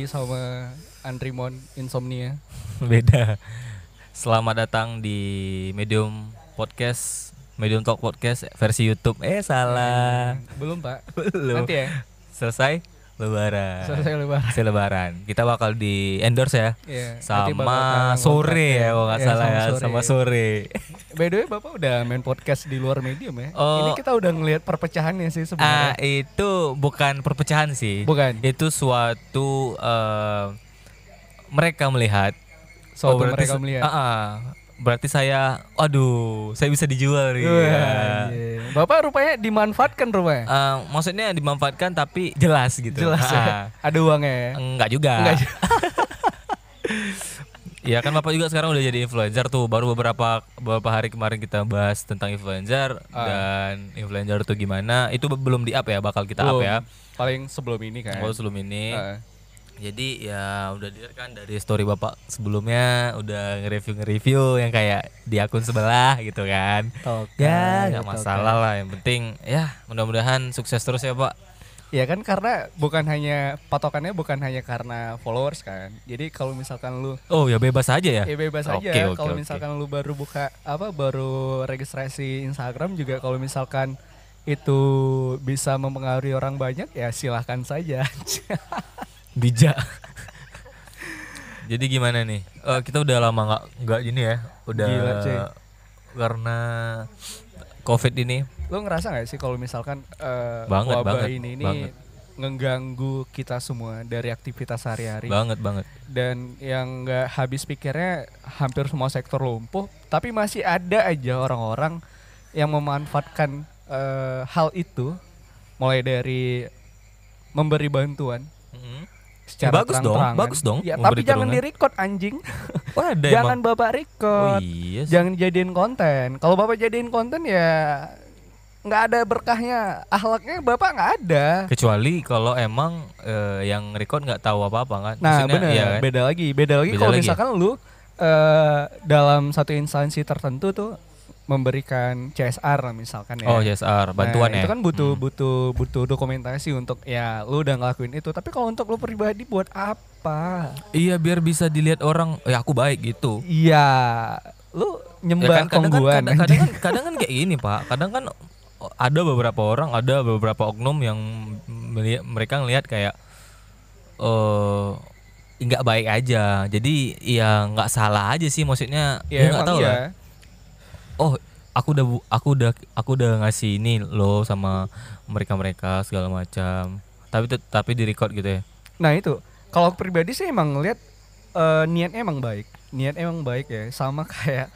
lagi sama Andrimon Insomnia. Beda. Selamat datang di Medium Podcast, Medium Talk Podcast versi YouTube. Eh salah. Belum Pak. Belum. Nanti ya. Selesai lebaran. Selesai lebaran. Selesai lebaran. Kita bakal di endorse ya. Bakal Sama sore ya kalau nggak Iya, salah sama ya, sore. sama sore. By the way, Bapak udah main podcast di luar medium ya? Oh. Ini kita udah ngelihat perpecahannya sih Ah, sebenarnya. itu bukan perpecahan sih. Bukan. Itu suatu eh, mereka melihat Suatu berarti mereka melihat. Ah, ah. Berarti saya aduh, saya bisa dijual nih. Wah, ya. Bapak rupanya dimanfaatkan rupanya. Eh, maksudnya dimanfaatkan tapi jelas gitu. Jelas Ah, ya. Ada uangnya ya. Enggak juga. Enggak juga. Ya kan Bapak juga sekarang udah jadi influencer tuh. Baru beberapa beberapa hari kemarin kita bahas tentang influencer Ah. dan influencer tuh gimana. Itu be- belum di up ya, bakal kita up Belum. ya. Paling sebelum ini kan. Oh, sebelum ini. Heeh. Jadi ya udah dilihat kan dari story Bapak sebelumnya udah nge-review nge-review yang kayak di akun sebelah gitu kan. Token, Ya, nggak token. masalah lah. Yang penting ya mudah-mudahan sukses terus ya, Pak. Ya kan karena bukan hanya patokannya bukan hanya karena followers kan. Jadi kalau misalkan lu Oh, ya bebas aja ya. ya bebas Oke, aja oke, kalau oke. misalkan lu baru buka apa baru registrasi Instagram juga kalau misalkan itu bisa mempengaruhi orang banyak ya silahkan saja. bijak jadi gimana nih Eh, kita udah lama nggak nggak ini ya udah Gila, cuy. karena covid ini lu ngerasa nggak sih kalau misalkan eh, Banget, wabah banget, ini ini banget. ngeganggu kita semua dari aktivitas sehari-hari banget banget dan yang nggak habis pikirnya hampir semua sektor lumpuh tapi masih ada aja orang-orang yang memanfaatkan eh, hal itu mulai dari memberi bantuan Mm-mm. Secara bagus dong, bagus dong ya, tapi jangan di record anjing oh ada jangan emang bapak oh record iya sih. jangan jadiin konten kalau bapak jadiin konten ya nggak ada berkahnya akhlaknya bapak nggak ada kecuali kalau emang eh, yang record nggak tahu apa apa kan Nah, Maksudnya, benar. kan? Beda lagi. Beda lagi kalau lagi ya? misalkan lu eh dalam satu instansi tertentu tuh memberikan CSR lah misalkan ya. oh CSR bantuan Nah, ya Itu kan butuh Hmm. butuh butuh dokumentasi untuk ya lu udah ngelakuin itu. Tapi kalau untuk lu pribadi buat apa? iya biar bisa dilihat orang ya aku baik gitu Iya, lu ya nyembah kan kadang kan, kadang, kadang kan kadang kan kayak gini pak kadang kan ada beberapa orang ada beberapa oknum yang mereka ngelihat kayak eh nggak baik aja jadi ya nggak salah aja sih maksudnya ya, ya nggak tahu iya. lah oh aku udah aku udah aku udah ngasih ini loh sama mereka mereka segala macam tapi tapi di record gitu ya Nah itu kalau pribadi sih emang ngeliat eh, niatnya emang baik, niat emang baik ya, sama kayak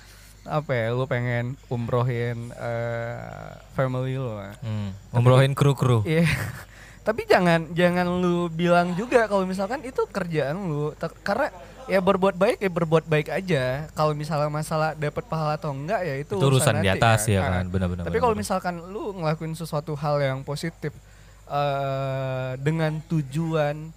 apa ya, lu pengen umrohin eh, family lu. lah. hmm. ngomongin kru kru Iya. Tapi jangan jangan lu bilang juga kalau misalkan itu kerjaan lu, karena ya berbuat baik ya berbuat baik aja. Kalau misalnya masalah dapat pahala atau enggak ya itu, itu urusan di nanti atas ya Ah. kan benar-benar Tapi kalau misalkan lu ngelakuin sesuatu hal yang positif eh dengan tujuan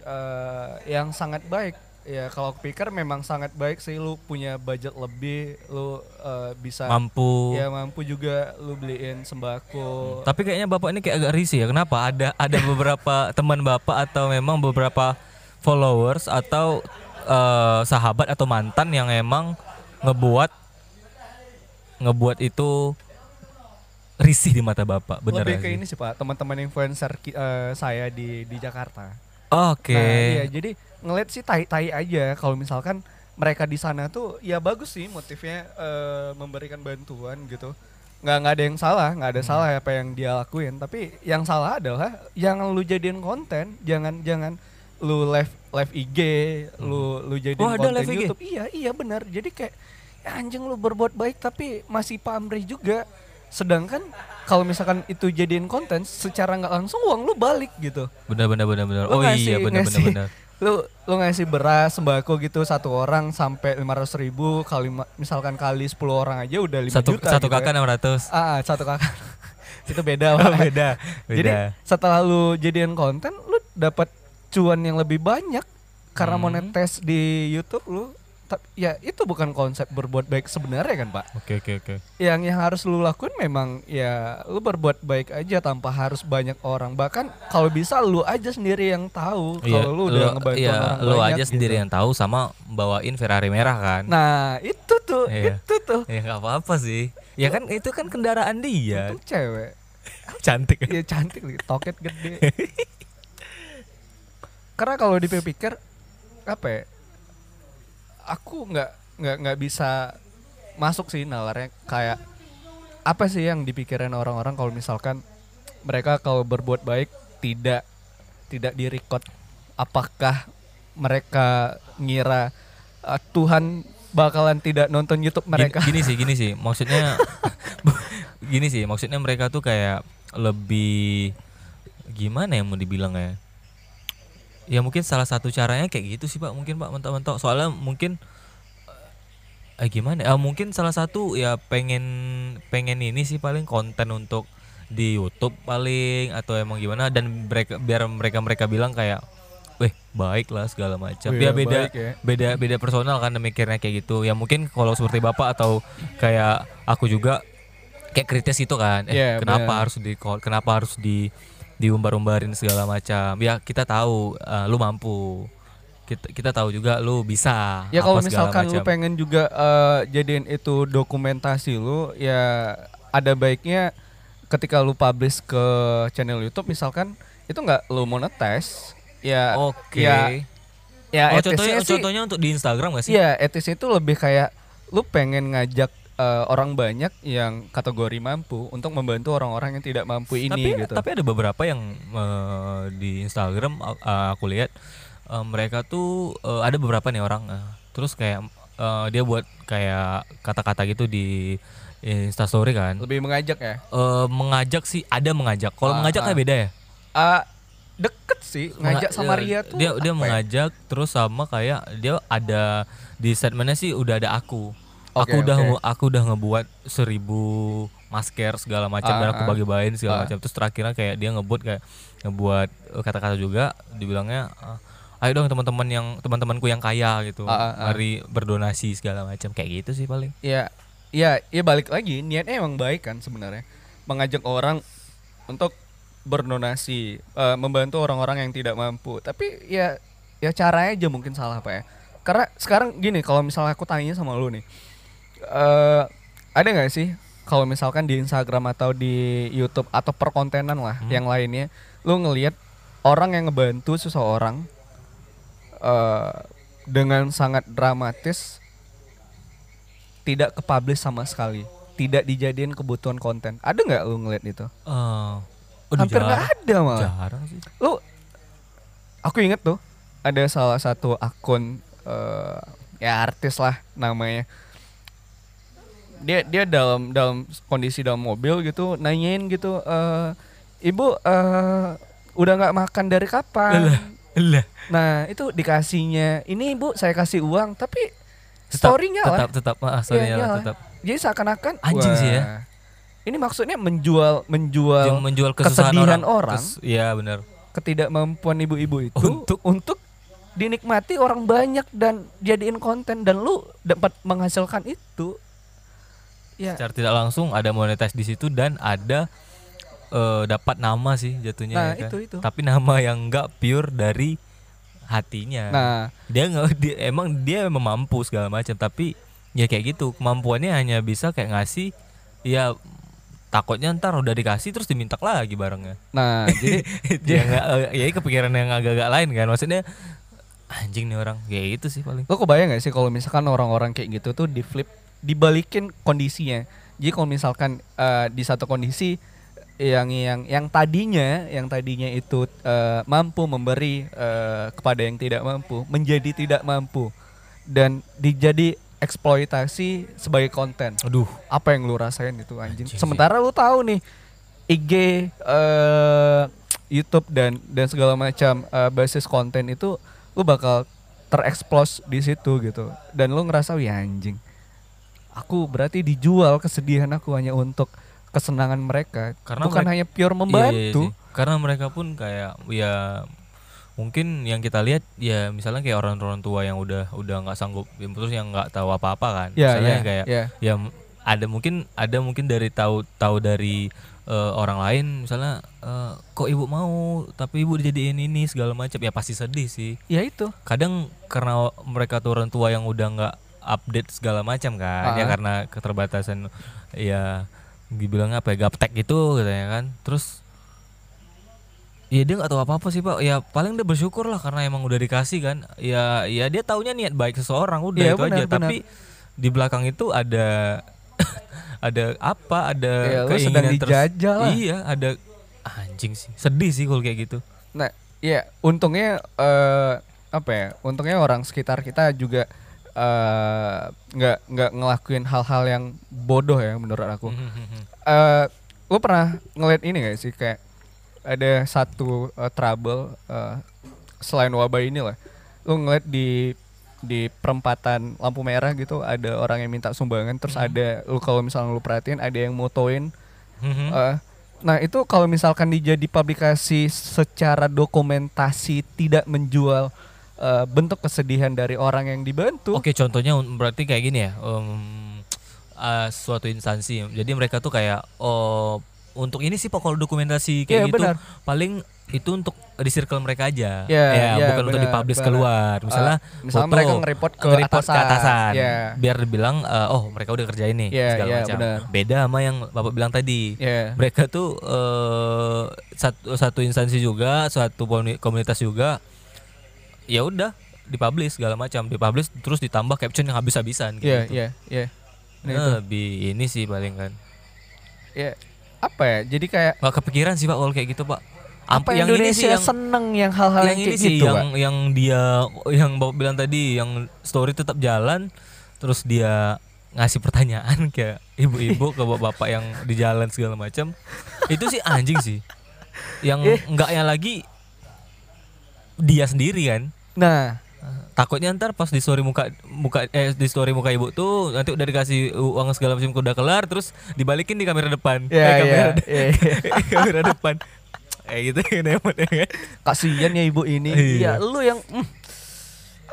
eh yang sangat baik, ya kalau pikir memang sangat baik sih lu punya budget lebih, lu eh, bisa mampu ya mampu juga lu beliin sembako. Tapi kayaknya bapak ini kayak agak risih ya. Kenapa? Ada ada beberapa teman bapak atau memang beberapa followers atau eh, sahabat atau mantan yang emang ngebuat ngebuat itu risih di mata bapak. Bener lebih ke sih? ini sih pak teman-teman influencer eh, saya di di Jakarta. Oke. Nah, iya jadi ngeliat sih tai-tai aja kalau misalkan mereka di sana tuh ya bagus sih motifnya eh, memberikan bantuan gitu. Nggak nggak ada yang salah, nggak ada Hmm. salah apa yang dia lakuin. Tapi yang salah adalah jangan lu jadiin konten, jangan jangan lu live live IG, lu lu jadiin Oh, ada konten live IG? YouTube. Iya iya benar. Jadi kayak ya anjing lu berbuat baik tapi masih pamrih juga. Sedangkan kalau misalkan itu jadiin konten, secara nggak langsung uang lu balik gitu Bener bener bener bener. Oh ngasih- iya bener bener bener. lu lu ngasih beras sembako gitu satu orang sampai lima ratus ribu kali misalkan kali 10 orang aja udah 5 Satu juta satu gitu kakak kan. 600. ah ah, satu kakak itu beda Oh, beda. Beda. jadi setelah lu jadian konten lu dapat cuan yang lebih banyak karena Hmm. monetes di YouTube lu ya itu bukan konsep berbuat baik sebenarnya kan pak Oke oke oke. yang yang harus lu lakuin memang ya lu berbuat baik aja tanpa harus banyak orang bahkan kalau bisa lu aja sendiri yang tahu kalau lu udah ngebantu iya, orang lu banyak aja gitu. sendiri yang tahu sama bawain Ferrari merah kan. nah itu tuh Iya. itu tuh Ya nggak apa-apa sih. Ya kan itu kan kendaraan dia. itu cewek Cantik. Iya cantik toket gede. Karena kalau dipikir apa ya? Aku nggak nggak nggak bisa masuk sih nalarnya kayak apa sih yang dipikirin orang-orang kalau misalkan mereka kalau berbuat baik tidak tidak direcord apakah mereka ngira uh, Tuhan bakalan tidak nonton YouTube mereka Gini, gini sih, gini sih. Maksudnya gini sih, maksudnya mereka tuh kayak lebih gimana ya mau dibilang ya? Ya mungkin salah satu caranya kayak gitu sih Pak, mungkin Pak mentok-mentok. Soalnya mungkin eh gimana? ya? Ah, mungkin salah satu ya pengen pengen ini sih paling konten untuk di YouTube paling atau emang gimana dan mereka biar mereka mereka bilang kayak Weh baik lah segala macam. Wih, Dia beda ya. beda beda personal kan mikirnya kayak gitu ya mungkin kalau seperti bapak atau kayak aku juga kayak kritis gitu kan eh Iya, kenapa benar. harus di kenapa harus di diumbar-umbarin segala macam. Ya kita tahu eh, lu mampu. Kita kita tahu juga lu bisa Ya kalau misalkan lu macam. pengen juga eh, jadiin itu dokumentasi lu ya ada baiknya ketika lu publish ke channel YouTube misalkan itu nggak lu monetize ya oke. ya ya oh, contohnya sih contohnya untuk di Instagram gak sih? Iya, etisnya itu lebih kayak lu pengen ngajak eh, orang banyak yang kategori mampu untuk membantu orang-orang yang tidak mampu ini tapi gitu. tapi ada beberapa yang eh, di Instagram eh, aku lihat eh, mereka tuh eh, ada beberapa nih orang eh, terus kayak eh, dia buat kayak kata-kata gitu di Instastory kan lebih mengajak ya. Eh, mengajak sih ada mengajak kalau Ah, mengajak ah. kayak beda ya Ah, deket sih ngajak sama Ria tuh. dia dia ya? mengajak terus sama kayak dia ada di statementnya sih udah ada aku Aku udah nge- aku udah ngebuat seribu masker segala macam Ah, dan aku ah. bagi-bagiin segala Ah. macam terus terakhirnya kayak dia ngebuat kayak ngebuat eh, kata-kata juga dibilangnya ah, ayo dong teman-teman yang teman-temanku yang kaya gitu Ah, ah, ah. mari berdonasi segala macam kayak gitu sih paling Ya, ya, ya balik lagi niatnya emang baik kan sebenarnya. Mengajak orang untuk berdonasi, eh, membantu orang-orang yang tidak mampu. Tapi ya ya caranya aja mungkin salah Pak ya. Karena sekarang gini, kalau misalnya aku tanya sama lu nih. Eh ada nggak sih kalau misalkan di Instagram atau di YouTube atau perkontenan lah Hmm. yang lainnya, lu ngelihat orang yang ngebantu seseorang eh dengan sangat dramatis tidak ke publish sama sekali tidak dijadiin kebutuhan konten. Ada nggak lu ngeliat itu? Aduh, hampir nggak ada malah. Jarang sih. Lu aku inget tuh ada salah satu akun eh, ya artis lah namanya dia dia dalam dalam kondisi dalam mobil gitu nanyain gitu eh ibu eh udah nggak makan dari kapan? Lah nah itu dikasihnya ini ibu saya kasih uang tapi tetap storynya lah. tetap tetap. Ah, story-nya Iya, lah, iyalah. tetap. Jadi seakan-akan Anjing sih ya. wah, ini maksudnya menjual menjual Yang menjual kesedihan orang, orang. Kes- iya benar. ketidakmampuan ibu-ibu itu Untuk- untuk dinikmati orang banyak dan jadiin konten dan lu dapat menghasilkan itu ya secara tidak langsung ada monetize di situ dan ada eh, dapat nama sih jatuhnya Nah, ya kan? itu, itu. tapi nama yang enggak pure dari hatinya. Nah. Dia nggak dia emang dia memang mampu segala macam tapi ya kayak gitu. Kemampuannya hanya bisa kayak ngasih ya takutnya ntar udah dikasih terus diminta lagi barangnya. Nah jadi dia nggak ya kepikiran yang agak-agak lain kan? Maksudnya anjing nih orang. Kayak gitu sih paling. Lo kebayang gak sih kalau misalkan orang-orang kayak gitu tuh di flip dibalikin kondisinya. Jadi kalau misalkan eh, di satu kondisi yang yang yang tadinya yang tadinya itu eh, mampu memberi eh, kepada yang tidak mampu menjadi tidak mampu dan dijadi eksploitasi sebagai konten. Aduh. Apa yang lu rasain itu anjing, Anjing sementara lu tahu nih IG eh YouTube dan dan segala macam eh, basis konten itu lu bakal tereksplos di situ gitu. Dan lu ngerasa ya anjing aku berarti dijual kesedihan aku hanya untuk kesenangan mereka Karena bukan mereka- hanya pure Iya, iya membantu sih. karena mereka pun kayak ya mungkin yang kita lihat ya misalnya kayak orang-orang tua yang udah udah nggak sanggup ya, terus yang nggak tahu apa-apa kan Ya, misalnya ya, kayak ya. ya m- ada mungkin ada mungkin dari tahu tahu dari eh, orang lain misalnya eh, kok ibu mau tapi ibu dijadiin ini segala macam ya pasti sedih sih Ya itu. kadang karena mereka tuh orang tua yang udah nggak update segala macam kan ya Ah. karena keterbatasan ya dibilang apa ya gaptek gitu katanya kan terus ya dia nggak tahu apa apa sih pak ya paling dia bersyukur lah karena emang udah dikasih kan ya ya dia taunya niat baik seseorang udah Iya, itu benar, aja benar. tapi di belakang itu ada ada apa ada Ya, sedang keinginan dijajah lah. iya ada anjing sih sedih sih kalau kayak gitu Nah, ya untungnya eh apa ya? Untungnya orang sekitar kita juga eh, nggak nggak ngelakuin hal-hal yang bodoh ya menurut aku. eh lu pernah ngeliat ini gak sih kayak ada satu eh, trouble eh, selain wabah ini lah. Lu ngeliat di di perempatan lampu merah gitu ada orang yang minta sumbangan terus ada lu kalau misalnya lu perhatiin ada yang motoin. Eh, nah itu kalau misalkan dijadi publikasi secara dokumentasi tidak menjual eh, bentuk kesedihan dari orang yang dibantu. Oke, contohnya berarti kayak gini ya, em, eh, suatu instansi. Jadi mereka tuh kayak, oh, untuk ini sih kalau dokumentasi kayak Iya, gitu, benar. paling itu untuk di circle mereka aja, Iya, ya, iya, bukan untuk benar, dipublish benar. keluar. Misalnya, Eh, misalnya foto, mereka nge-report ke nge-report ke atasan. atasan, Iya. biar dibilang, eh, oh mereka udah kerja ini, Iya, segala iya, macam. benar. Beda sama yang bapak bilang tadi. Iya. Mereka tuh eh, satu satu instansi juga, komuni- komunitas juga, ya udah dipublish segala macam, dipublish terus ditambah caption yang habis-habisan. kayak Iya, gitu. iya, iya. Itu. lebih ini sih paling kan. Iya. Apa ya? Jadi kayak Nggak kepikiran sih pak kalau kayak gitu pak. apa yang Indonesia ini sih yang seneng yang hal-hal yang, yang ini kayak sih gitu, yang Pak? yang dia yang bapak bilang tadi yang story tetap jalan terus dia ngasih pertanyaan ke ibu-ibu ke bapak-bapak yang di jalan segala macam itu sih anjing sih yang enggaknya lagi dia sendiri kan Nah, takutnya ntar pas di story muka muka eh di story muka ibu tuh nanti udah dikasih uang segala macam udah kelar terus dibalikin di kamera depan Iya, eh, kamera, iya, iya, iya. kamera depan kayak gitu kan ya kasihan ya ibu ini. Iya. Iya, lu yang mm,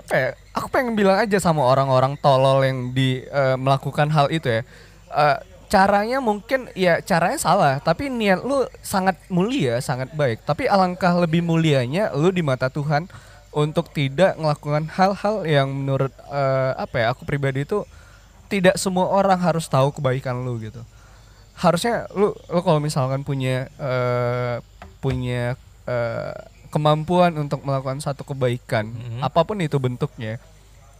apa ya? Aku pengen bilang aja sama orang-orang tolol yang di eh, melakukan hal itu ya. Eh, caranya mungkin ya caranya salah, tapi niat lu sangat mulia, sangat baik. Tapi alangkah lebih mulianya lu di mata Tuhan untuk tidak melakukan hal-hal yang menurut eh, apa ya? Aku pribadi itu tidak semua orang harus tahu kebaikan lu gitu harusnya lu lu kalau misalkan punya eh, punya eh, kemampuan untuk melakukan satu kebaikan Mhm. apa pun itu bentuknya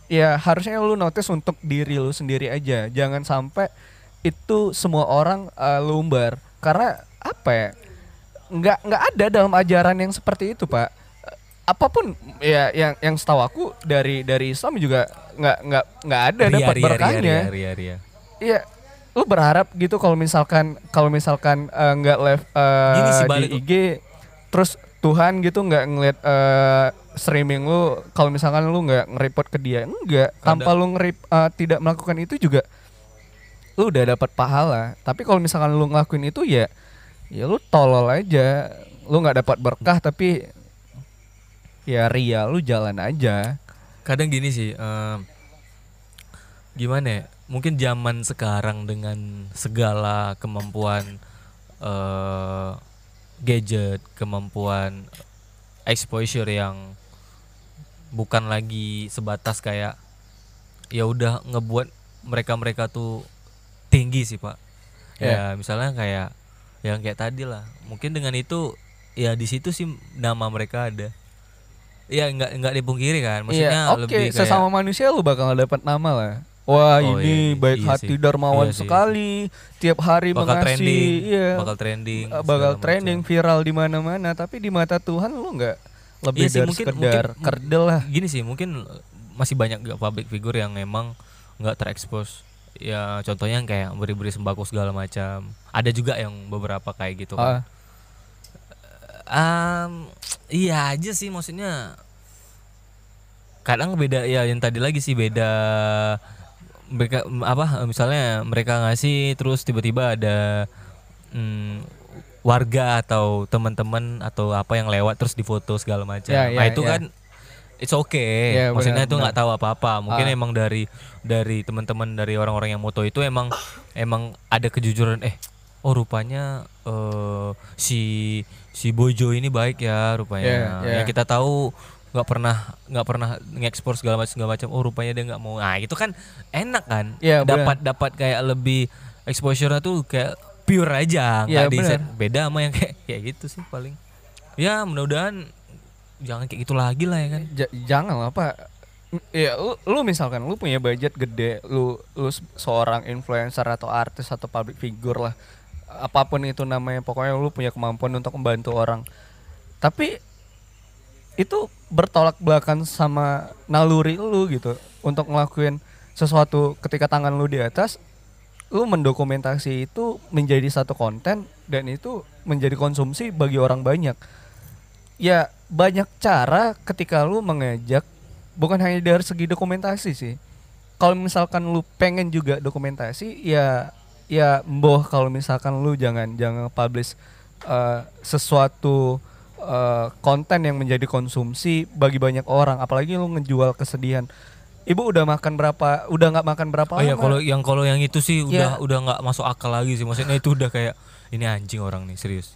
ya harusnya lu notice untuk diri lu sendiri aja jangan sampai itu semua orang eh, lu umbar karena apa ya nggak nggak ada dalam ajaran yang seperti itu pak apa pun ya yang yang setahu aku dari dari Islam juga nggak nggak nggak ada Ria, dapat ria, berkahnya. Iya, lu berharap gitu kalau misalkan kalau misalkan eh, nggak live eh, Gini sih, di IG, terus Tuhan gitu nggak ngeliat eh, streaming lu, kalau misalkan lu nggak nge-report ke dia, enggak, tanpa lu nge tidak melakukan itu juga, lu udah dapat pahala. Tapi kalau misalkan lu ngelakuin itu ya, ya lu tolol aja, lu nggak dapat berkah tapi ya ria lu jalan aja. kadang gini sih em, gimana ya mungkin zaman sekarang dengan segala kemampuan eh gadget kemampuan exposure yang bukan lagi sebatas kayak ya udah ngebuat mereka-mereka tuh tinggi sih pak. Ya misalnya kayak yang kayak tadi lah. Mungkin dengan itu ya di situ sih nama mereka ada ya nggak nggak dipungkiri kan maksudnya Iya, oke, lebih kayak sesama manusia lu bakal dapat nama lah. Wah Oh, ini iya, baik iya hati sih. dermawan Iya sih. sekali, tiap hari bakal mengasih, trending iya, bakal trending eh, bakal trending macam. viral di mana-mana. Tapi di mata Tuhan lu nggak lebih Iya sih, dari mungkin- sekedar mungkin- kerdel lah. gini sih mungkin masih banyak gak public figure yang emang nggak terekspos ya contohnya yang kayak beri-beri sembako segala macam ada juga yang beberapa kayak gitu Ah, kan Em, iya aja sih maksudnya kadang beda ya yang tadi lagi sih beda mereka apa misalnya mereka ngasih terus tiba-tiba ada mm, warga atau teman-teman atau apa yang lewat terus difoto segala macam. Ya, nah ya, itu ya. kan it's okay. Ya, Maksudnya benar, itu nggak tahu apa-apa. Mungkin Ah. emang dari dari teman-teman dari orang-orang yang moto itu emang emang ada kejujuran eh oh rupanya eh, si si Bojo ini baik ya rupanya. Ya, ya. Yang kita tahu nggak pernah nggak pernah ngekspor segala macam segala macam. Oh rupanya dia nggak mau. Nah itu kan enak kan. Ya, benar. dapat dapat kayak lebih exposure tuh kayak pure aja Ya, nggak di benar. beda sama yang kayak kayak gitu sih paling. Ya mudah-mudahan jangan kayak gitu lagi lah ya kan. Ja- jangan lah pak ya lu, lu misalkan lu punya budget gede lu lu se- seorang influencer atau artis atau public figure lah apa pun itu namanya pokoknya lu punya kemampuan untuk membantu orang. Tapi itu bertolak belakang sama naluri lu gitu untuk ngelakuin sesuatu ketika tangan lu di atas lu mendokumentasi itu menjadi satu konten dan itu menjadi konsumsi bagi orang banyak. Ya banyak cara ketika lu mengajak bukan hanya dari segi dokumentasi sih. Kalau misalkan lu pengen juga dokumentasi ya ya mboh kalau misalkan lu jangan jangan publish eh, sesuatu eh, konten yang menjadi konsumsi bagi banyak orang apalagi lu ngejual kesedihan ibu udah makan berapa udah nggak makan berapa Oh iya lama? kalau yang kalau yang itu sih udah Ya. udah nggak masuk akal lagi sih. Maksudnya itu udah kayak ini anjing orang nih serius.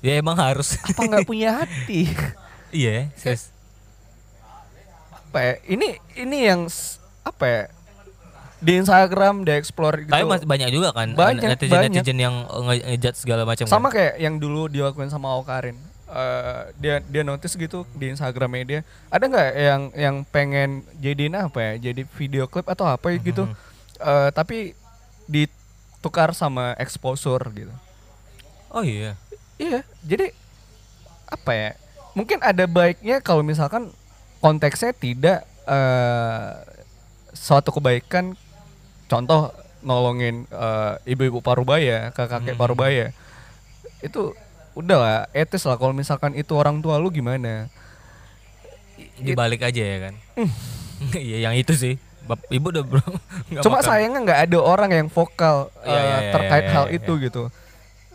Ya emang harus. apa nggak punya hati iya, serius. apa ya, ini ini yang apa ya di Instagram di explore gitu Tapi masih banyak juga kan Banyak, netizen banyak. netizen yang nge- ngejudge segala macam. sama kan? kayak yang dulu dilakuin sama Okarin Eh, dia dia notice gitu di Instagramnya dia ada nggak yang yang pengen jadiin apa ya jadi video klip atau apa ya gitu Eh, tapi ditukar sama exposure gitu Oh iya. iya jadi apa ya mungkin ada baiknya kalau misalkan konteksnya tidak eh suatu kebaikan contoh nolongin eh, ibu-ibu parubaya kakek-kakek Hmm. parubaya itu udah lah etis lah kalau misalkan itu orang tua lu gimana Dibalik aja ya kan. Iya yang itu sih. Bap- Ibu udah bro. cuma makan. sayangnya nggak ada orang yang vokal Iya, eh, iya, iya, terkait iya, hal iya, itu gitu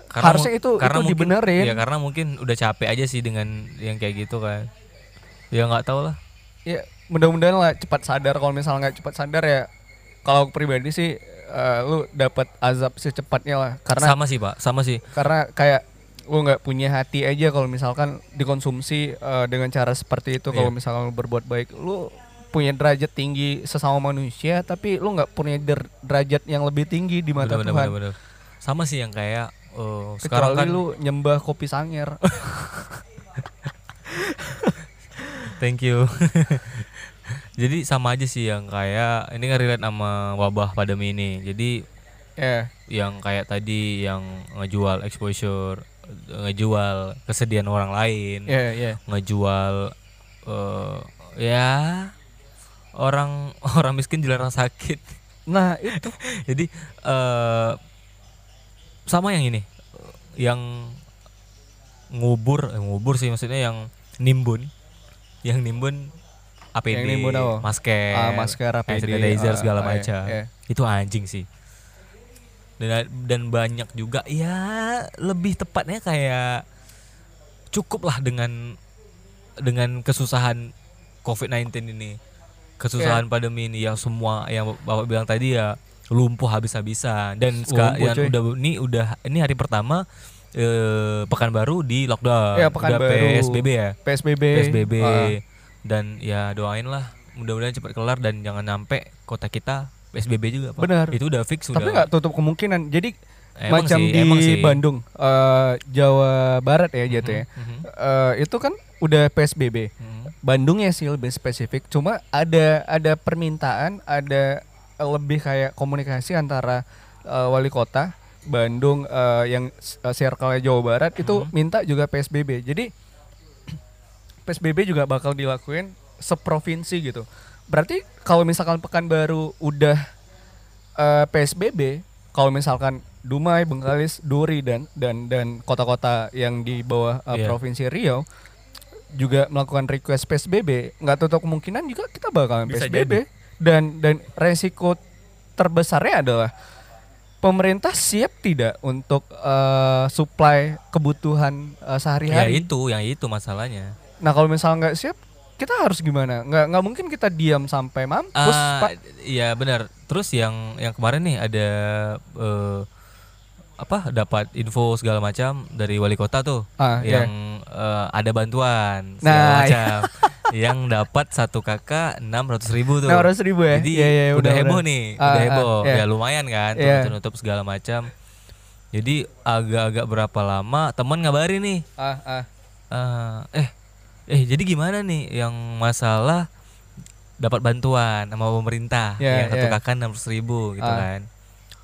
Karena harusnya itu karena itu mungkin- dibenerin Ya karena mungkin udah capek aja sih dengan yang kayak gitu kan. Ya nggak tahu lah. ya mudah-mudahan lah cepat sadar kalau misalnya nggak cepat sadar ya kalau pribadi sih eh, lu dapat azab secepatnya lah karena sama sih pak, sama sih. karena kayak lu nggak punya hati aja kalau misalkan dikonsumsi eh, dengan cara seperti itu kalau Iya. misalkan lu berbuat baik lu punya derajat tinggi sesama manusia tapi lu nggak punya der- derajat yang lebih tinggi di mata Bener, Tuhan bener, bener. Sama sih yang kayak eh, sekarang kan lu nyembah kopi sanger Thank you. Jadi sama aja sih yang kayak ini kan relate sama wabah pandemi ini. Jadi ya yang kayak tadi yang ngejual exposure, ngejual kesedihan orang lain, ya ya ngejual eh ya orang orang miskin dilarang sakit. nah itu Jadi eh sama yang ini, yang ngubur, eh, ngubur sih maksudnya yang nimbun, yang nimbun APD, Yang nimbun apa? masker, Ah, masker, hand APD, sanitizer ah, segala ah, iya, macam. iya. Itu anjing sih. Dan dan banyak juga ya lebih tepatnya kayak cukup lah dengan dengan kesusahan COVID-19 ini. Kesusahan Iya. pandemi ini yang semua yang Bapak bilang tadi ya lumpuh habis-habisan dan sekarang coy. udah ini udah ini hari pertama eh Pekanbaru di lockdown. Iya, Udah Pekanbaru. PSBB ya. PSBB PSBB ah. Dan ya doain lah mudah-mudahan cepat kelar dan jangan sampai kota kita PSBB juga Pak. Benar. Itu udah fix tapi nggak tutup kemungkinan jadi Emang macam sih, di emang sih. Bandung eh, Jawa Barat ya jatuh ya Mhm, Eh, itu kan udah PSBB mhm. Bandung ya sih lebih spesifik cuma ada ada permintaan ada lebih kayak komunikasi antara eh, wali kota Bandung eh, yang uh, circle Jawa Barat itu Mhm. minta juga PSBB jadi PSBB juga bakal dilakuin seprovinsi gitu berarti kalau misalkan Pekanbaru udah eh, PSBB kalau misalkan Dumai, Bengkalis, Duri dan dan dan kota-kota yang di bawah eh, Iya. provinsi Riau juga melakukan request PSBB, nggak tutup kemungkinan juga kita bakalan Bisa PSBB dan dan resiko terbesarnya adalah pemerintah siap tidak untuk eh, supply kebutuhan Ya sehari-hari? itu, yang itu masalahnya. Nah kalau misalnya nggak siap, kita harus gimana? Nggak nggak mungkin kita diam sampai mampus, Ah, Pak. iya benar. Terus yang yang kemarin nih ada eh, apa dapat info segala macam dari wali kota tuh iya. yang eh, ada bantuan segala Nah, macam yang dapat satu kakak enam ratus ribu tuh. 600 ribu ya? Jadi Iya, iya, udah benar, heboh nih, Ah, udah ah, heboh. iya. Ya lumayan kan, Iya. tutup nutup segala macam. Jadi agak-agak berapa lama teman ngabarin nih, Ah, ah. eh, eh eh jadi gimana nih yang masalah dapat bantuan sama pemerintah Ya, yang satu ya. kakak enam ribu gitu Ah. kan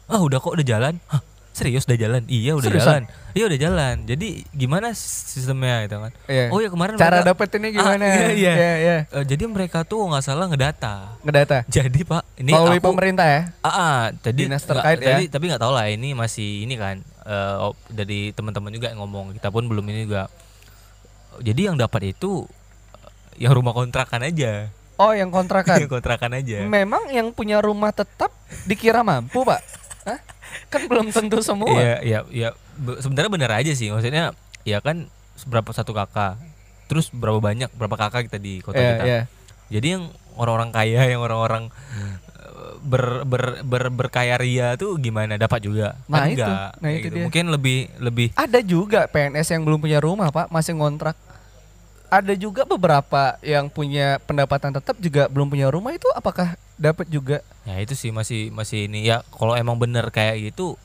ah udah kok udah jalan Hah, serius udah jalan iya udah Seriusan? jalan iya udah jalan jadi gimana sistemnya gitu kan Iya. oh ya kemarin Cara mereka- dapetinnya Ah, gimana? iya, iya. iya, iya. Eh, jadi mereka tuh nggak salah ngedata Ngedata. jadi pak ini Melalui aku pemerintah ya? Ah, ah, jadi Dinas terkait ya? tadi- tapi nggak tahu lah ini masih ini kan eh, op- dari teman-teman juga yang ngomong kita pun belum ini juga jadi yang dapat itu yang rumah kontrakan aja Oh yang kontrakan. yang kontrakan aja Memang yang punya rumah tetap dikira mampu, Pak? Hah? Kan belum tentu semua. Iya, iya, iya. Be- Sebenarnya bener aja sih. Maksudnya, ya kan berapa satu kakak, terus berapa banyak berapa kakak kita di kota Iya, kita. iya. Jadi yang orang-orang kaya, yang orang-orang eh, ber, ber, ber, berkaya ria tuh gimana? Dapat juga? Kan Nah, itu. enggak, Nah, itu gitu. dia. Mungkin lebih lebih Ada juga PNS yang belum punya rumah, Pak, masih ngontrak. Ada juga beberapa yang punya pendapatan tetap juga belum punya rumah itu apakah dapat juga? ya itu sih masih masih ini ya kalau emang bener kayak gitu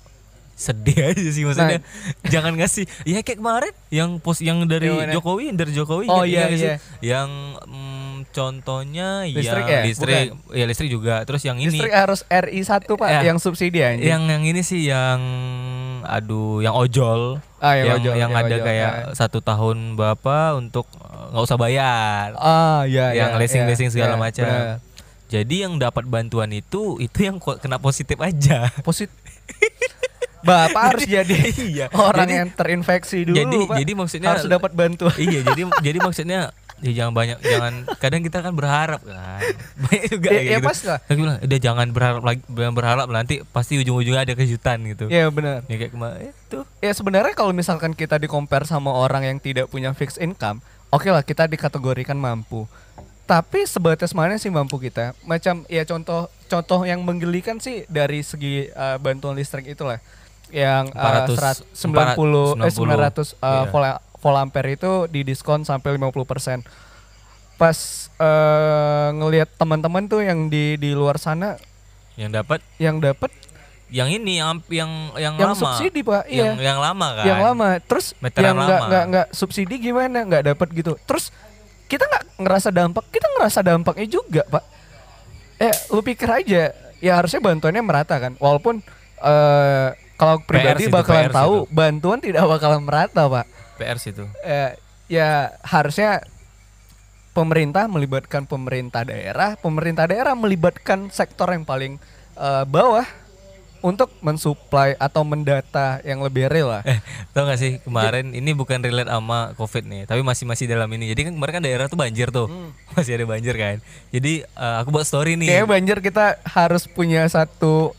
sedih aja sih maksudnya Nah. jangan ngasih ya kayak kemarin yang pos yang dari Yang? Jokowi dari Jokowi Oh, iya, sih? iya. yang mm, contohnya Listrik yang ya? listrik ya listrik juga terus yang ini Listrik harus RI 1, Pak, Ya. yang subsidi aja. yang yang ini sih yang aduh yang ojol Ah, yang ojol, yang ada ojol. kayak Ah. satu tahun berapa untuk eh, nggak usah bayar Ah, ya, yang ya, leasing-leasing ya, segala ya, macam. Jadi yang dapat bantuan itu itu yang kena positif aja. Positif. Bapak harus jadi Iya. orang Jadi- yang terinfeksi dulu, jadi Pak. jadi maksudnya harus dapat bantuan. iya jadi jadi maksudnya ya jangan banyak jangan kadang kita kan berharap kan banyak juga Ya, ya gitu. pas lah. Tapi bilang udah jangan berharap lagi jangan berharap nanti pasti ujung-ujungnya ada kejutan gitu. Ya benar. Ya kayak kemarin itu. Ya sebenarnya kalau misalkan kita di compare sama orang yang tidak punya fixed income, oke lah kita dikategorikan mampu. Tapi sebatas mana sih mampu kita? Macam ya contoh contoh yang menggelikan sih dari segi uh, bantuan listrik itulah yang uh, 400, 190 eh 900 uh, volt, volt ampere itu didiskon sampai 50%. Pas uh, ngelihat teman-teman tuh yang di di luar sana Yang dapat yang dapat yang ini yang yang yang, yang lama. subsidi, Pak. Yang Iya. yang lama kan. yang lama terus Meteran yang nggak nggak nggak subsidi gimana nggak dapat gitu terus kita nggak ngerasa dampak kita ngerasa dampaknya juga pak eh lu pikir aja ya harusnya bantuannya merata kan walaupun eh kalau pribadi situ, bakalan PR tahu situ. bantuan tidak bakalan merata pak PR situ. eh, ya harusnya pemerintah melibatkan pemerintah daerah pemerintah daerah melibatkan sektor yang paling eh, bawah untuk mensuplai atau mendata yang lebih real lah Eh, tau gak sih kemarin ini bukan relate sama covid nih, tapi masih masih dalam ini. Jadi kan kemarin kan daerah tuh banjir tuh, masih ada banjir kan. Jadi eh, aku buat story nih. Kayaknya banjir kita harus punya satu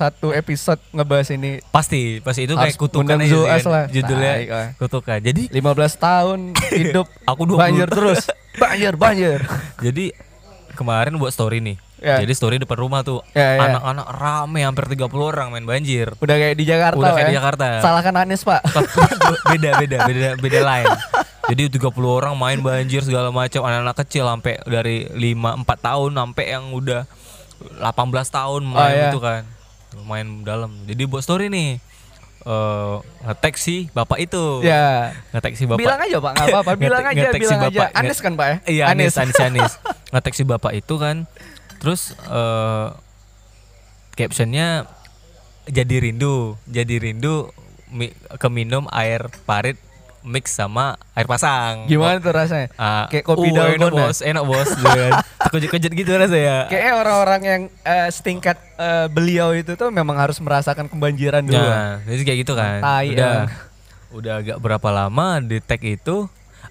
satu episode ngebahas ini Pasti, pasti itu Harus kayak kutukan aja kan. lah. Judulnya lah. kutukan. Jadi 15 tahun hidup Aku 20. banjir terus. Banjir, banjir. jadi kemarin buat story nih. Ya. Jadi story depan rumah tuh Ya, ya. anak-anak rame hampir 30 orang main banjir. Udah kayak di Jakarta Udah kayak ya. di Jakarta. Salahkan Anies, Pak. beda beda beda beda lain. Jadi 30 orang main banjir segala macam anak-anak kecil sampai dari 5 4 tahun sampai yang udah 18 tahun main Oh, iya. gitu kan. Main dalam. Jadi buat story nih. Eh ngetek si bapak itu. ya. Ngetek si bapak. Bilang aja, Pak, nggak apa-apa. Bilang aja, ngetek si bilang aja. bapak. Anies kan, Pak ya? Iya Anies, Anies, Anies. Ngetek si bapak itu kan, terus eh captionnya jadi rindu, jadi rindu mi- keminum air parit mix sama air pasang. Gimana tuh rasanya? Ah, Kayak kopi uh, enak dalgona. bos, enak bos, gitu kan. Terkejut-kejut gitu rasanya. Kayaknya orang-orang yang eh, setingkat eh, beliau itu tuh memang harus merasakan kebanjiran dulu. Nah, jadi kayak gitu kan. Tai, udah, emang. udah agak berapa lama di tag itu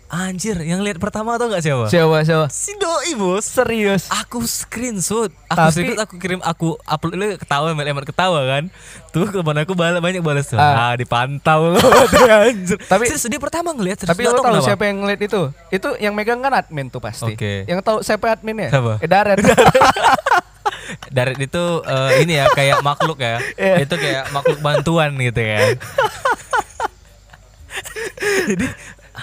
Anjir, yang lihat pertama tau gak siapa? Siapa siapa? Si doi bos. Serius. Aku screenshot, aku Tapi- screenshot, aku kirim, aku upload lu ketawa, emat ketawa kan. Tuh teman aku banyak balas tuh. Ah. Ah, dipantau anjir. Tapi- Serius, dia pertama ngeliat terus Tapi lo tahu siapa yang ngeliat itu? Itu yang megang kan admin tuh pasti. Oke. Yang tahu siapa adminnya? Siapa? Eh, Daret. Daret itu eh, ini ya kayak makhluk ya. Iya. Itu kayak makhluk bantuan gitu ya. Jadi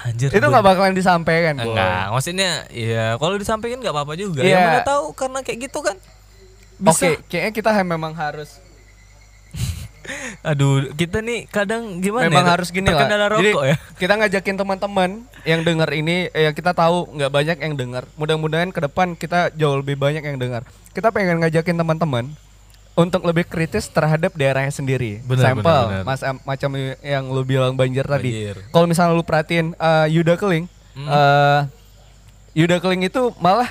anjir. itu nggak bakalan disampaikan. Boy. Enggak, maksudnya ya kalau disampaikan nggak apa-apa juga. Iya. Ya mana tahu karena kayak gitu kan. Oke, kayaknya kita memang harus Aduh, kita nih kadang gimana memang ya? harus gini lah. Jadi ya. kita ngajakin teman-teman yang dengar ini, yang kita tahu nggak banyak yang dengar. Mudah-mudahan ke depan kita jauh lebih banyak yang dengar. Kita pengen ngajakin teman-teman untuk lebih kritis terhadap daerahnya sendiri. Benar, Sampel, benar, benar. mas macam yang lu bilang banjir tadi. Kalau misalnya lu perhatiin eh, Yuda Keling, Hmm. eh, Yuda Keling itu malah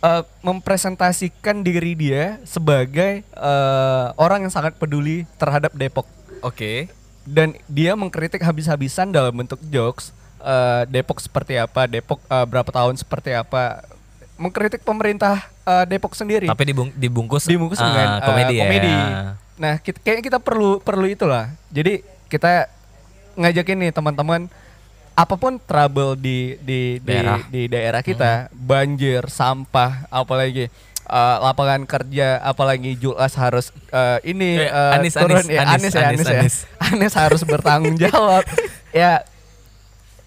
eh, mempresentasikan diri dia sebagai eh, orang yang sangat peduli terhadap Depok Oke. dan dia mengkritik habis-habisan dalam bentuk jokes eh, Depok seperti apa, Depok eh, berapa tahun seperti apa, mengkritik pemerintah eh, Depok sendiri. Tapi dibung- dibungkus Dibungkus ah, dengan, komedi, komedi. ya. Nah, kita, kayaknya kita perlu perlu itulah. Jadi kita ngajakin nih teman-teman apa pun trouble di di di Daerah. di daerah kita, banjir, sampah, apalagi eh, lapangan kerja, apalagi Julas harus eh, ini eh, Anies, turun Anies, ya, Anies, Anies, ya, Anies, Anies, ya. Anies. Anies harus bertanggung jawab. ya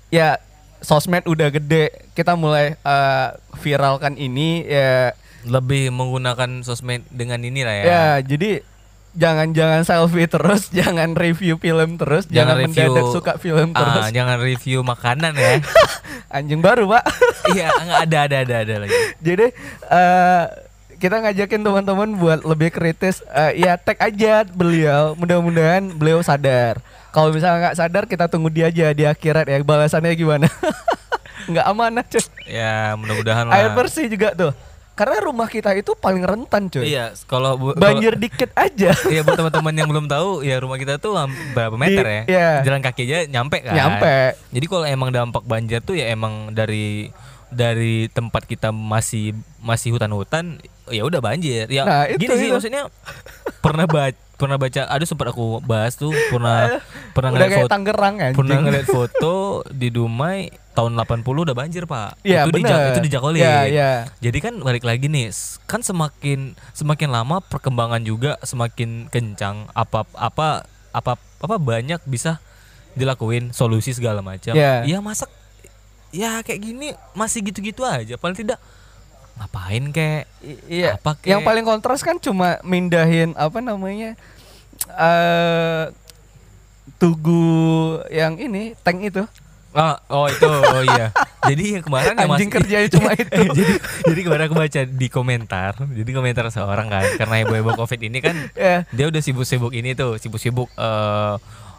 ya sosmed udah gede, kita mulai eh, viralkan ini ya Lebih menggunakan sosmed dengan ini lah ya. Ya, jadi jangan-jangan selfie terus, jangan review film terus, jangan, mendadak suka film ah, terus. jangan review makanan ya. Anjing baru, Pak. iya, nggak ada ada ada ada lagi. jadi eh kita ngajakin teman-teman buat lebih kritis. Eh, ya tag aja beliau. Mudah-mudahan beliau sadar. Kalau misalnya nggak sadar, kita tunggu dia aja di akhirat ya. Balasannya gimana? Nggak amanah, cuy. Ya, mudah-mudahan lah. Air bersih juga tuh. Karena rumah kita itu paling rentan, cuy. Iya, kalau Banjir dikit aja. Iya buat teman-teman yang belum tahu ya rumah kita tuh berapa meter ya? iya. Jalan kaki aja nyampe kan? Nyampe. Jadi kalau emang dampak banjir tuh ya emang dari dari tempat kita masih masih hutan-hutan ya udah banjir. Ya Nah, itu, gini sih itu. maksudnya pernah baca pernah baca ada sempat aku bahas tuh pernah pernah Udah ngeliat foto Tangerang anjing. pernah ngeliat foto di Dumai tahun 80 udah banjir pak Iya, itu di bener. itu di Jakolin Iya, iya. jadi kan balik lagi nih kan semakin semakin lama perkembangan juga semakin kencang apa apa apa apa banyak bisa dilakuin solusi segala macam Iya. ya masak ya kayak gini masih gitu-gitu aja paling tidak ngapain kayak I- iya. Apa kek? Yang paling kontras kan cuma mindahin apa namanya? eh tugu yang ini tank itu. Ah, oh itu, oh iya. Jadi yang kemarin yang Anjing masih- kerjanya cuma itu. jadi, jadi kemarin aku baca di komentar, jadi komentar seorang kan, karena heboh-heboh covid ini kan, Ya. dia udah sibuk-sibuk ini tuh, sibuk-sibuk eh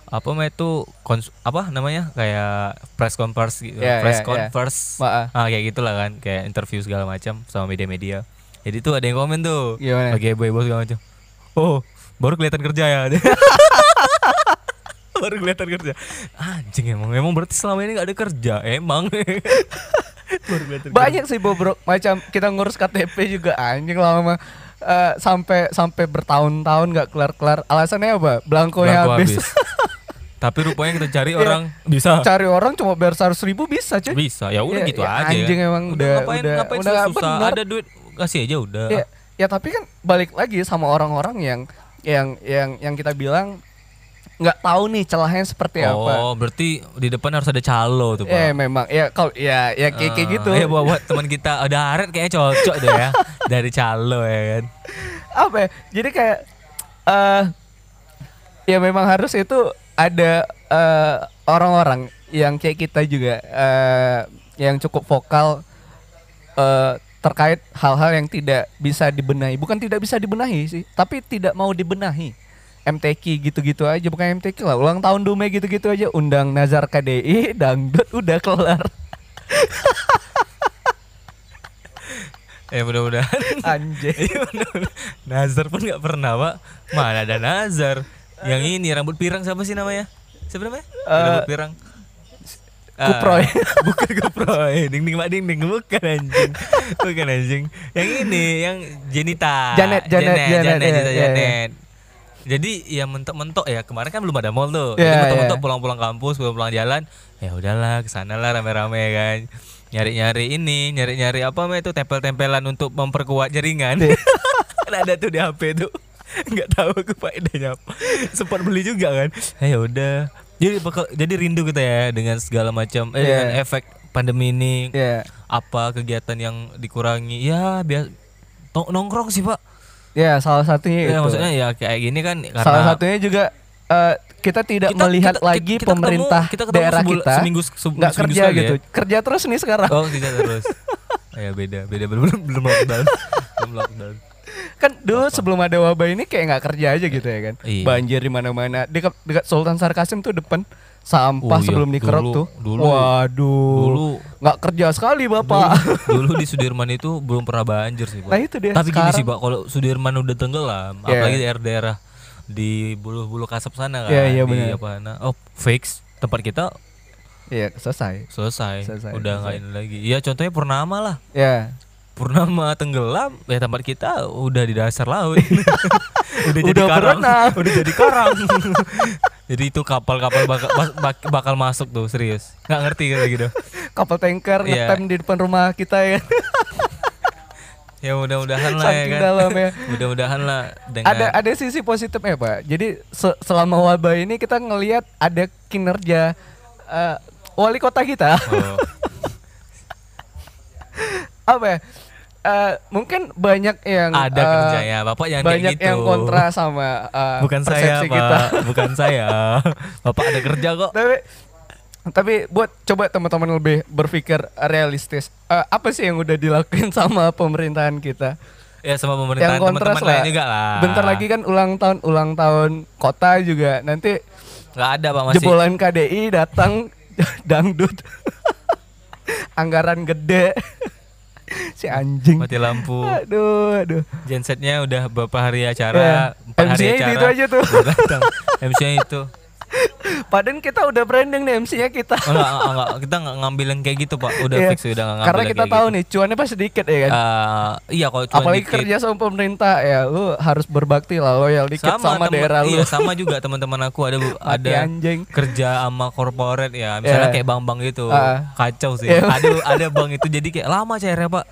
apa namanya itu kons apa namanya kayak press conference gitu, Ya, press ya, ya. conference, Maaf. ah kayak gitulah kan, kayak interview segala macam sama media-media. Jadi tuh ada yang komen tuh, Gimana? lagi heboh-heboh segala macam. Oh, baru kelihatan kerja ya. baru kelihatan kerja. Anjing emang, emang berarti selama ini gak ada kerja, emang. baru kelihatan Banyak sih bobrok macam kita ngurus KTP juga anjing lama eh, sampai sampai bertahun-tahun nggak kelar-kelar. Alasannya apa? Blankonya Blanko habis. habis. Tapi rupanya kita cari Iya. orang bisa. Cari orang cuma bayar seratus ribu bisa cuy. Bisa. Ya udah Iya, gitu ya aja. anjing emang udah- ngapain udah- ngapain udah susah. bener. Ada duit kasih aja udah. Ya, ya tapi kan balik lagi sama orang-orang yang yang yang yang kita bilang nggak tahu nih celahnya seperti apa. Oh, berarti di depan harus ada calo tuh, Pak. Ya memang ya kalau ya ya kayak kayak Ah, gitu. Ya buat, buat teman kita ada Aret kayaknya cocok deh ya dari calo ya kan. Apa ya? Jadi kayak eh ya memang harus itu ada eh, orang-orang yang kayak kita juga eh yang cukup vokal eh terkait hal-hal yang tidak bisa dibenahi. Bukan tidak bisa dibenahi sih, tapi tidak mau dibenahi. MTQ gitu-gitu aja bukan MTQ lah ulang tahun Dume gitu-gitu aja undang Nazar KDI dangdut udah kelar Ya mudah-mudahan anjay Iya. Nazar pun nggak pernah pak Mana ada Nazar Yang ini rambut pirang siapa sih namanya Siapa namanya Eh, rambut pirang Kuproy. bukan kuproy. Ding ding mak ding ding bukan anjing. Bukan anjing. Yang ini yang Jenita. Janet, Janet, Janet, Janet, Janet, iya, Janet, iya, Janet. Jadi ya mentok-mentok ya kemarin kan belum ada mall tuh. Iya, Jadi mentok-mentok iya. pulang-pulang kampus, pulang-pulang jalan. Ya udahlah ke sana lah rame-rame kan. Nyari-nyari ini, nyari-nyari apa mah itu tempel-tempelan untuk memperkuat jaringan. Iya. kan ada tuh di HP tuh. Nggak tahu aku faedahnya apa. Sempat beli juga kan. Ya udah. Jadi bakal jadi rindu kita ya dengan segala macam eh, Iya. dengan efek pandemi ini Iya. apa kegiatan yang dikurangi ya biar to- nongkrong sih pak Ya, salah satunya ya itu. maksudnya ya kayak gini kan karena salah satunya juga eh, kita tidak Kita- melihat kita- lagi kita ketemu- pemerintah kita ketemu daerah sebul- kita seminggu se- nggak seminggu kerja sekali gitu. ya? Kerja terus nih sekarang. oh tidak terus ya beda beda belum belum belum lockdown belum lockdown Kan dulu sebelum ada wabah ini kayak nggak kerja aja gitu ya kan. Iya. Banjir di mana-mana. Dekat dekat Sultan Sarkasim tuh depan sampah Oh iya, sebelum dikerok dulu- tuh. dulu- Waduh. dulu nggak kerja sekali Bapak. dulu di Sudirman itu belum pernah banjir sih pak Nah, itu dia. tapi gini Sekarang- sih pak kalau Sudirman udah tenggelam Iya. apalagi daerah-daerah di bulu-bulu kasap sana kan Iya, iya, di benar. apa nah, oh fix tempat kita Iya, selesai. selesai, Selesai, udah nggak ini lagi ya contohnya Purnama lah Ya. Purnama tenggelam ya tempat kita udah di dasar laut. Udah, jadi Udah karang. Berenang. udah jadi karang. Jadi itu kapal-kapal bakal, bak- bakal masuk tuh serius. Nggak ngerti gitu gitu. Kapal tanker Iya. ngetem di depan rumah kita ya. ya mudah-mudahan lah ya kan. dalam ya. mudah-mudahan lah dengan ada ada sisi positifnya pak. Jadi se- selama wabah ini kita ngelihat ada kinerja eh, wali kota kita. Oh, apa ya Eh, mungkin banyak yang ada eh, kerjanya bapak yang banyak gitu. yang kontra sama eh, bukan saya pak. kita. Bukan saya. Bapak ada kerja kok. Tapi tapi buat coba teman-teman lebih berpikir realistis Eh, apa sih yang udah dilakuin sama pemerintahan kita? Ya sama yang pemerintahan kontras teman-teman lah lain juga lah. bentar lagi kan ulang tahun ulang tahun kota juga. Nanti nggak ada pak masih. jebolan KDI datang dangdut anggaran gede si anjing. Mati lampu. Aduh aduh. Gensetnya udah beberapa hari Ya, acara empat hari acara. itu aja tuh. datang MC-nya itu padahal kita udah branding nih MC-nya kita. Oh, enggak, enggak, enggak, kita enggak ngambil yang kayak gitu pak. Udah Iya. fix udah enggak ngambil karena kita tahu gitu. nih cuannya pasti dikit ya kan? Eh, iya kalau cuma apalagi dikit. kerja sama pemerintah ya lu harus berbakti lah loyal dikit sama, temen- daerah lu. iya sama juga teman-teman aku. Ada ada anjing. kerja sama korporat ya. Misalnya Iya. kayak bang-bang gitu. Ah. kacau sih. Iya. ada ada bang itu jadi kayak lama cairnya pak.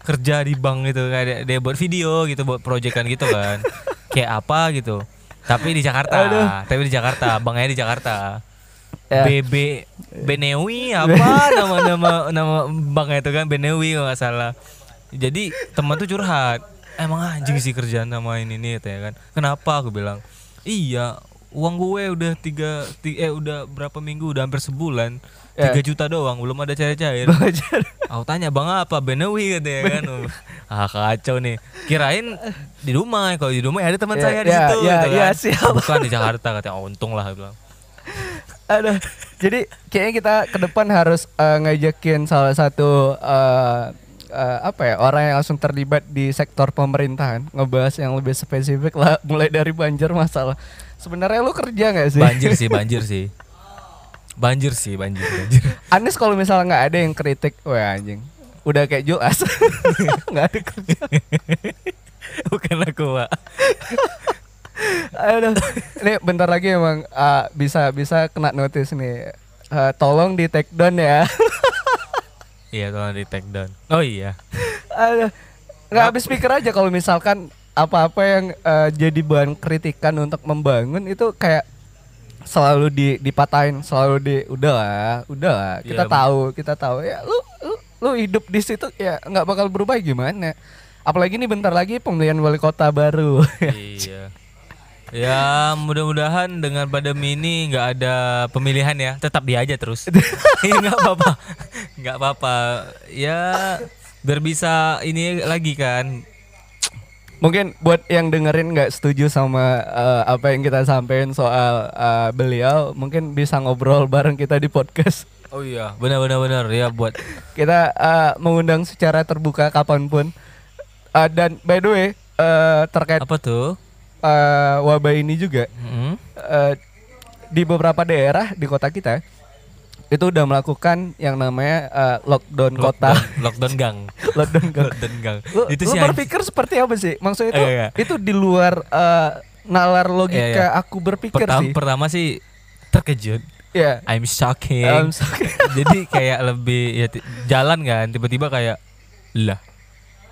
Kerja di bank gitu. Kayak dia buat video gitu buat proyekan gitu kan. Kayak apa gitu tapi di Jakarta. Aduh. tapi di Jakarta. Bangnya di Jakarta. Ya. BB Benewi apa? Nama nama nama banknya itu kan Benewi kalau nggak salah. Jadi teman tuh curhat. Emang anjing sih kerjaan sama ini nih ya kan? Kenapa? Aku bilang iya uang gue udah tiga ti- eh udah berapa minggu? Udah hampir sebulan. Ya. tiga juta doang. Belum ada cair-cair. Belajar. Aku tanya bang apa Benewi katanya kan ah kacau nih kirain di rumah kalau di rumah ya ada teman Ya, saya di ya, situ ya, gitu ya, kan. siap. bukan di Jakarta katanya oh, untung lah bilang Aduh. Jadi kayaknya kita ke depan harus eh, ngajakin salah satu eh, eh, apa ya orang yang langsung terlibat di sektor pemerintahan ngebahas yang lebih spesifik lah mulai dari banjir masalah. Sebenarnya lu kerja nggak sih? Banjir sih, banjir sih. Banjir sih, banjir, banjir. Anies kalau misalnya nggak ada yang kritik, wah anjing. Udah kayak jelas nggak ada kerja. Bukan aku, Pak. Aduh. Ini bentar lagi emang ah, bisa bisa kena notice nih. Eh, tolong di take down ya. Iya, tolong di take down. Oh iya. Aduh, nggak habis pikir aja kalau misalkan apa-apa yang eh, jadi bahan kritikan untuk membangun itu kayak selalu di dipatahin, selalu di udah lah, udah lah. Kita Iya. tahu, kita tahu ya lu lu, lu hidup di situ ya nggak bakal berubah gimana. Apalagi nih bentar lagi pemilihan wali kota baru. iya. Ya, mudah-mudahan dengan pandemi ini nggak ada pemilihan ya. Tetap dia aja terus. Iya, nggak apa-apa. Nggak apa-apa. Ya, biar bisa ini lagi kan. Mungkin buat yang dengerin nggak setuju sama eh, apa yang kita sampaikan soal eh, beliau, mungkin bisa ngobrol bareng kita di podcast. Oh iya, benar-benar benar ya buat kita uh, mengundang secara terbuka kapan pun Uh, dan by the way uh, terkait apa tuh? uh, wabah ini juga Hmm? uh, di beberapa daerah di kota kita itu udah melakukan yang namanya eh, lockdown, kota, Lockdown, lockdown gang. lockdown gang. lockdown gang. Lu, itu lu sih anj- berpikir seperti apa sih? Maksudnya itu iya. itu di luar eh, nalar logika iya. aku berpikir pertama, sih. pertama sih terkejut. Iya. I'm shocking. I'm sorry. Jadi kayak lebih ya ti- jalan kan tiba-tiba kayak lah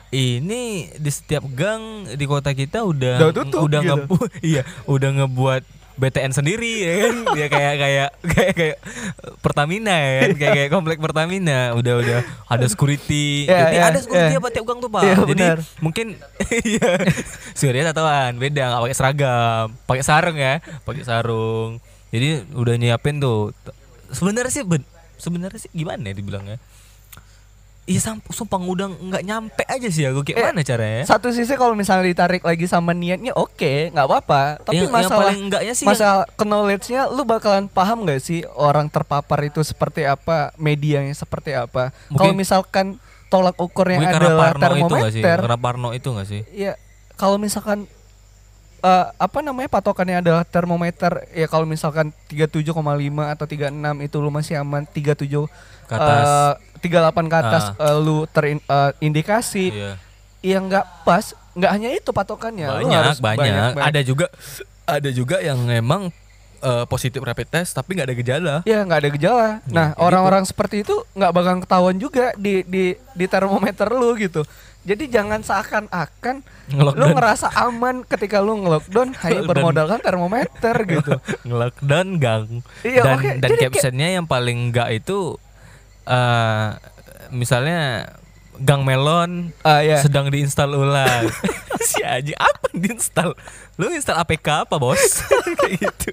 ini di setiap gang di kota kita udah Udah tutup udah gitu. ngebu- iya udah ngebuat BTN sendiri ya kan? Ya kayak kayak kayak kayak Pertamina ya kan? Kayak kayak komplek Pertamina. Udah udah. Ada security. Iya, Jadi iya, ada security iya. apa tiap gang tuh pak? Iya, jadi benar. mungkin iya. Security tatoan beda. Nggak pakai seragam. Pakai sarung ya. Pakai sarung. Jadi udah nyiapin tuh. Sebenarnya sih ben- sebenarnya sih gimana ya dibilangnya Iya sumpah udah nggak nyampe aja sih aku. Kayak Eh, mana caranya? Satu sisi kalau misalnya ditarik lagi sama niatnya oke, nggak apa-apa. Tapi Yang- yang masalah paling enggaknya sih yang- masalah knowledge-nya lu bakalan paham nggak sih orang terpapar itu seperti apa, medianya seperti apa. Kalau misalkan tolak ukurnya Mungkin karena adalah Parno itu nggak sih? termometer, karena Parno itu nggak sih? Ya kalau misalkan eh, apa namanya patokannya adalah termometer ya kalau misalkan 37,5 atau 36 itu lu masih aman 37 Ke atas. eh, 38 ke atas eh, lu terindikasi iya. Ya nggak pas nggak hanya itu patokannya. Lu banyak, harus banyak. banyak. ada juga ada juga yang memang eh, positif rapid test tapi nggak ada gejala. Ya nggak ada gejala. Nah kayak orang-orang seperti itu nggak bakal ketahuan juga di di di termometer lu gitu. Jadi jangan seakan-akan lu ngerasa aman ketika lu ngelockdown. Hanya bermodalkan termometer gitu. Ngelockdown gang. Iya, dan oke. dan Jadi kayak- captionnya yang paling enggak itu eh misalnya gang melon Ah, ya. sedang diinstal ulang si aja apa diinstal lu install APK apa bos kayak gitu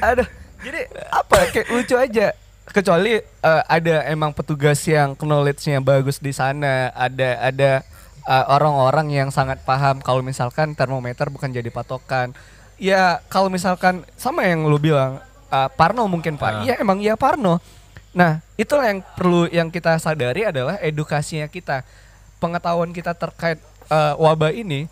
Aduh, jadi apa kayak lucu aja. Kecuali eh, ada emang petugas yang knowledge-nya bagus di sana, ada ada eh, orang-orang yang sangat paham kalau misalkan termometer bukan jadi patokan. Ya kalau misalkan sama yang lu bilang eh, Parno mungkin Pak. Iya emang iya Parno. Nah, itulah yang perlu yang kita sadari adalah edukasinya kita. Pengetahuan kita terkait eh, wabah ini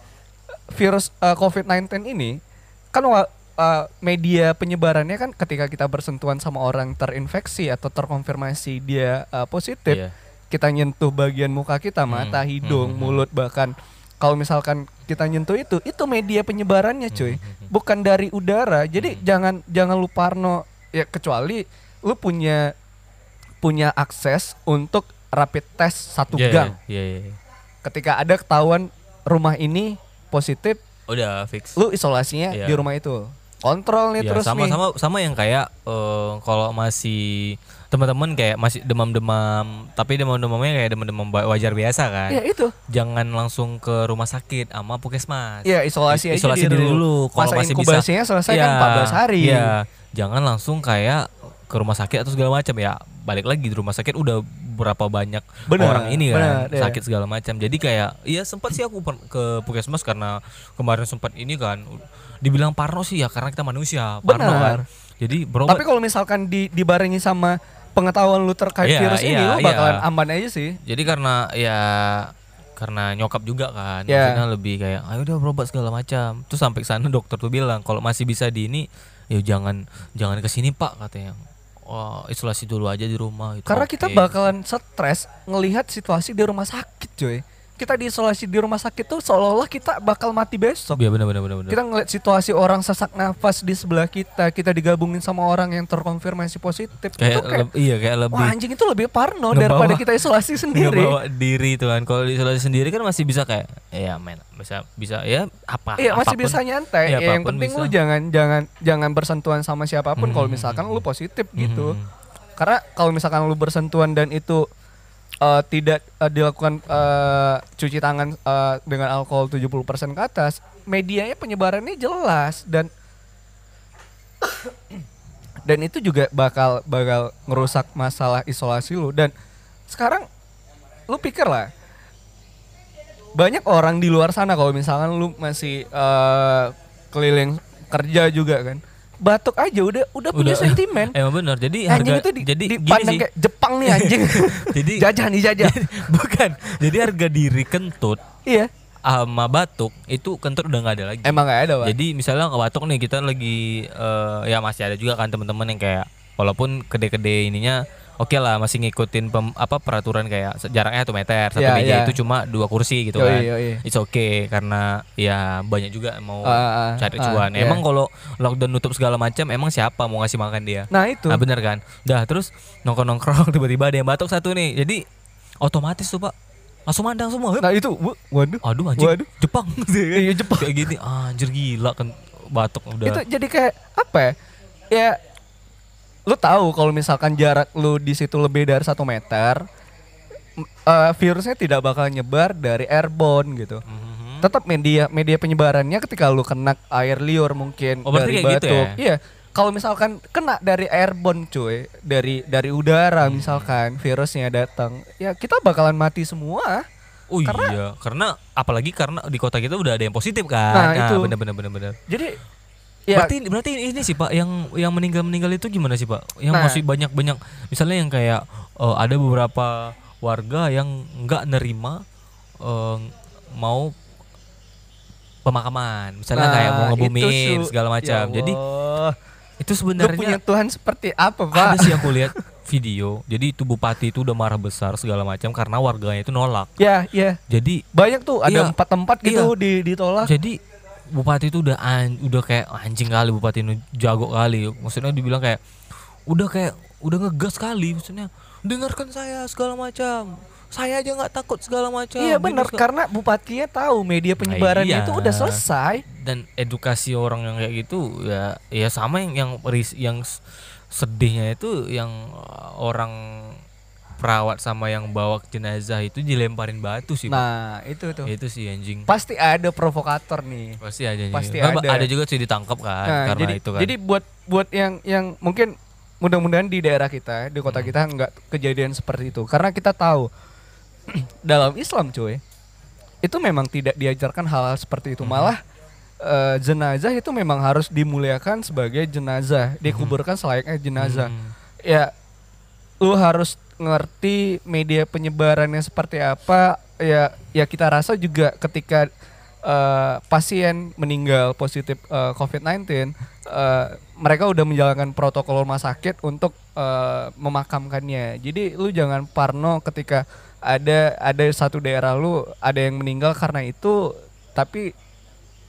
virus eh, COVID-19 ini kan eh, media penyebarannya kan ketika kita bersentuhan sama orang terinfeksi atau terkonfirmasi dia eh, positif, Iya. kita nyentuh bagian muka kita, Hmm, mata, hidung, hmm, hmm, mulut bahkan kalau misalkan kita nyentuh itu, itu media penyebarannya, cuy. hmm, Bukan dari udara. Jadi jangan jangan lu parno ya kecuali lu punya punya akses untuk rapid test satu Iya, gang. iya, iya, iya. Ketika ada ketahuan rumah ini positif, udah fix lu isolasinya Iya. di rumah itu. Kontrol nih Ya, terus sama nih. sama sama yang kayak eh, kalau masih teman-teman kayak masih demam-demam tapi demam-demamnya kayak demam-demam wajar biasa kan Iya itu. jangan langsung ke rumah sakit sama puskesmas Iya isolasi aja isolasi diri dulu Masa kalau masih bisa selesai kan Iya, 14 hari. Iya, jangan langsung kayak ke rumah sakit atau segala macam ya. Balik lagi di rumah sakit udah berapa banyak Benar, orang ini kan benar, iya. sakit segala macam. Jadi kayak iya sempat sih aku ke puskesmas karena kemarin sempat ini kan dibilang parno sih ya karena kita manusia, parno Benar. kan. Jadi berobat Tapi kalau misalkan di, dibarengi sama pengetahuan lu terkait Iya, virus ini, iya, lu bakalan iya. aman aja sih. Jadi karena ya karena nyokap juga kan, Ya. maksudnya lebih kayak ayo udah berobat segala macam. Terus sampai ke sana dokter tuh bilang kalau masih bisa di ini, ya jangan jangan ke sini pak katanya. Wah isolasi dulu aja di rumah. Itu Karena oke. kita bakalan stres ngelihat situasi di rumah sakit, coy. Kita diisolasi di rumah sakit tuh seolah-olah kita bakal mati besok. Iya benar benar benar. Kita ngeliat situasi orang sesak nafas di sebelah kita, kita digabungin sama orang yang terkonfirmasi positif. kayak, itu kayak, iya kayak lebih wah anjing itu lebih parno daripada kita isolasi sendiri. ngebawa diri tuh kan. Kalau isolasi sendiri kan masih bisa kayak ya men bisa bisa ya apa Iya masih bisa nyantai. Iya, Ya, yang penting bisa. lu jangan jangan jangan bersentuhan sama siapa pun kalau Hmm, misalkan hmm, lu positif gitu. Hmm. Karena kalau misalkan lu bersentuhan dan itu eh, tidak eh, dilakukan eh, cuci tangan eh, dengan alkohol 70% ke atas, medianya penyebarannya jelas dan dan itu juga bakal bakal ngerusak masalah isolasi lu. Dan sekarang lu pikir lah banyak orang di luar sana kalau misalkan lu masih eh, keliling kerja juga kan batuk aja udah udah punya sentimen Emang benar. Jadi anjing harga itu di, jadi gini dipandang sih. kayak Jepang nih anjing Jadi jajah nih jajah bukan. Jadi harga diri kentut iya sama batuk itu kentut udah nggak ada lagi. emang gak ada Pak. Jadi misalnya ke batuk nih kita lagi eh, ya masih ada juga kan teman-teman yang kayak walaupun gede-gede ininya oke lah masih ngikutin pem- apa peraturan kayak jaraknya satu meter satu Iya, meja iya. itu cuma dua kursi gitu Yoi, kan yoi. it's okay karena ya banyak juga mau Ah, ah, cari cuan iya. emang kalau lockdown nutup segala macam emang siapa mau ngasih makan dia Nah itu. Nah bener kan Dah terus nongkrong-nongkrong tiba-tiba ada yang batuk satu nih Jadi otomatis tuh pak Langsung mandang semua Nah itu, wa- waduh. Aduh anjing Waduh. Jepang Iya, Jepang. Kayak gini Anjir gila kan Batuk udah Itu jadi kayak apa ya? Ya lu tahu kalau misalkan jarak lu di situ lebih dari satu meter, eh, virusnya tidak bakal nyebar dari airborne gitu. Mhm. Tetap media media penyebarannya ketika lu kena air liur mungkin Oh, dari gitu batuk. ya? Iya. Kalau misalkan kena dari airborne cuy, dari dari udara Hmm. misalkan virusnya datang, ya kita bakalan mati semua. Oh Karena- iya Karena apalagi karena di kota kita udah ada yang positif kan Nah, itu. bener bener bener bener Jadi ya Berarti berarti ini sih pak yang yang meninggal meninggal itu gimana sih pak? Yang Nah. masih banyak banyak misalnya yang kayak eh, ada beberapa warga yang nggak nerima eh, mau pemakaman, misalnya kayak mau nah, ngebumiin segala macam. Ya Jadi itu Lu punya sebenarnya Tuhan seperti apa, Pak? ada sih aku lihat video. Jadi itu bupati itu udah marah besar segala macam karena warganya itu nolak. Ya, ya. Jadi Banyak tuh ada Iya. empat tempat gitu di ditolak. Jadi bupati itu udah an- udah kayak anjing kali bupati ini jago kali. Maksudnya dibilang kayak udah kayak udah ngegas kali maksudnya. Dengarkan saya segala macam. Saya aja nggak takut segala macam. Iya benar karena bupatinya tahu media penyebarannya iya. itu udah selesai. dan edukasi orang yang kayak gitu ya ya sama yang yang yang sedihnya itu yang orang perawat sama yang bawa jenazah itu dilemparin batu sih. Pak. Nah, itu tuh. itu sih anjing. Pasti ada provokator nih. Pasti nih. Pasti Nah, ada. ada juga sih ditangkap kan Nah, karena jadi itu kan. jadi buat buat yang yang mungkin mudah-mudahan di daerah kita, di kota Hmm. kita nggak kejadian seperti itu. Karena kita tahu dalam Islam cuy, itu memang tidak diajarkan hal-hal seperti itu. Hmm. Malah eh, jenazah itu memang harus dimuliakan sebagai jenazah, dikuburkan selayaknya jenazah. Hmm. Ya lu harus ngerti media penyebarannya seperti apa. Ya ya kita rasa juga ketika eh, pasien meninggal positif eh, COVID-19, eh, mereka udah menjalankan protokol rumah sakit untuk eh, memakamkannya. Jadi lu jangan parno ketika ada ada satu daerah lu ada yang meninggal karena itu, tapi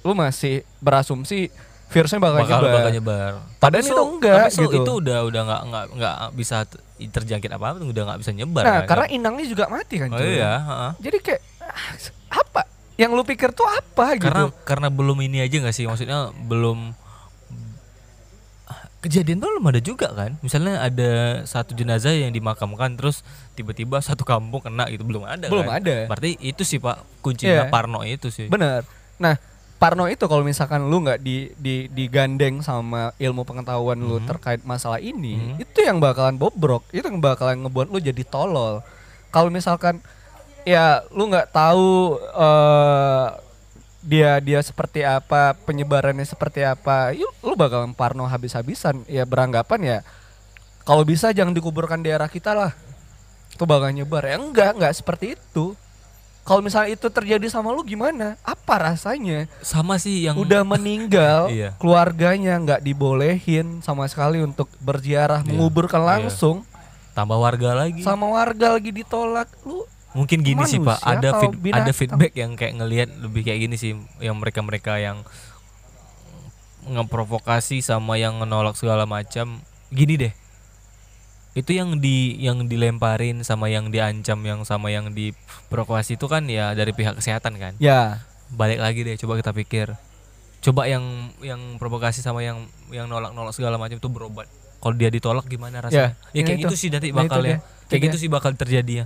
lu masih berasumsi virusnya bakal, bakal nyebar. bakal nyebar. Padahal itu enggak, tapi so gitu. itu udah udah nggak nggak nggak bisa terjangkit apa apa udah nggak bisa nyebar. Nah, kan. karena inangnya juga mati kan. oh, iya, heeh. Jadi kayak ah, apa? Yang lu pikir tuh apa gitu? Karena karena belum ini aja nggak sih maksudnya belum kejadian tuh belum ada juga kan. Misalnya ada satu jenazah yang dimakamkan terus tiba-tiba satu kampung kena gitu belum ada. Belum kan? ada. Berarti itu sih pak kuncinya Iya. Parno itu sih. Bener. Nah, Parno itu kalau misalkan lu nggak di, di digandeng sama ilmu pengetahuan lu Mhm. terkait masalah ini, Mhm. itu yang bakalan bobrok, itu yang bakalan ngebuat lu jadi tolol. Kalau misalkan ya lu nggak tahu eh dia dia seperti apa, penyebarannya seperti apa, yuk lu bakalan Parno habis-habisan. Ya beranggapan ya kalau bisa jangan dikuburkan di daerah kita lah. Itu bakal nyebar. Ya enggak, enggak seperti itu. Kalau misalnya itu terjadi sama lu gimana? Apa rasanya? Sama sih yang Udah meninggal, Iya. keluarganya nggak dibolehin sama sekali untuk berziarah, Iya, menguburkan iya. langsung, tambah warga lagi. sama warga lagi ditolak. Lu Mungkin gini sih pak, ada feed- ada feedback yang kayak ngelihat lebih kayak gini sih, yang mereka-mereka yang ngeprovokasi sama yang menolak segala macam. Gini deh, itu yang di yang dilemparin sama yang diancam yang sama yang diprovokasi itu kan ya dari pihak kesehatan kan. ya Balik lagi deh, coba kita pikir, coba yang yang provokasi sama yang yang nolak-nolak segala macam itu berobat. Kalau dia ditolak gimana rasanya? Ya, nah kayak itu. gitu sih nanti bakal ya. Kayak dia. gitu sih bakal terjadi ya.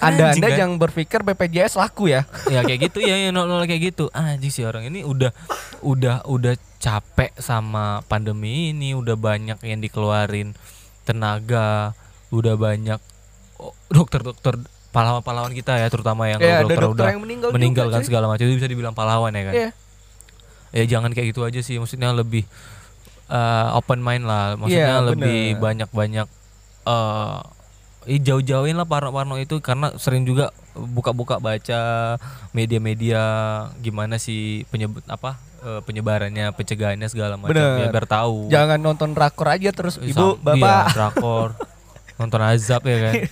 Anda anjing Anda kan? yang berpikir BPJS laku ya. ya kayak gitu ya yang nol kayak gitu anjing sih orang ini udah udah udah capek sama pandemi ini udah banyak yang dikeluarin tenaga udah banyak oh, dokter-dokter pahlawan-pahlawan kita ya terutama yang ya, ada dokter, dokter udah yang meninggal meninggal juga, kan segala macam. Itu bisa dibilang pahlawan ya kan? Iya. ya jangan kayak gitu aja sih. Maksudnya lebih eh, open mind lah. Maksudnya Iya, lebih banyak-banyak eh ih, jauh-jauhin lah Parno-Parno itu. Karena sering juga buka-buka baca media-media gimana sih penyebut apa eh, penyebarannya pencegahannya segala macam Bener. ya biar tahu Jangan nonton rakor aja terus ibu, sam- iya, bapak. drakor nonton azab ya kan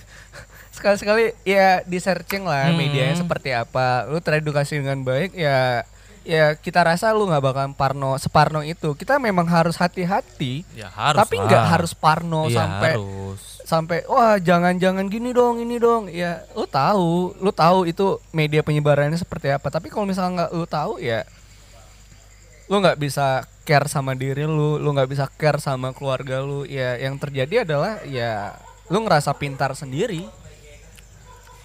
Sekali-sekali ya di searching lah Hmm. medianya seperti apa. Lu teredukasi dengan baik ya ya kita rasa lu nggak bakalan parno separno itu. Kita memang harus hati-hati. ya harus tapi nggak harus parno Iya, sampai harus sampai wah jangan-jangan gini dong ini dong ya lu tahu lu tahu itu media penyebarannya seperti apa tapi kalau misalnya nggak lu tahu ya lu nggak bisa care sama diri lu lu nggak bisa care sama keluarga lu ya yang terjadi adalah ya lu ngerasa pintar sendiri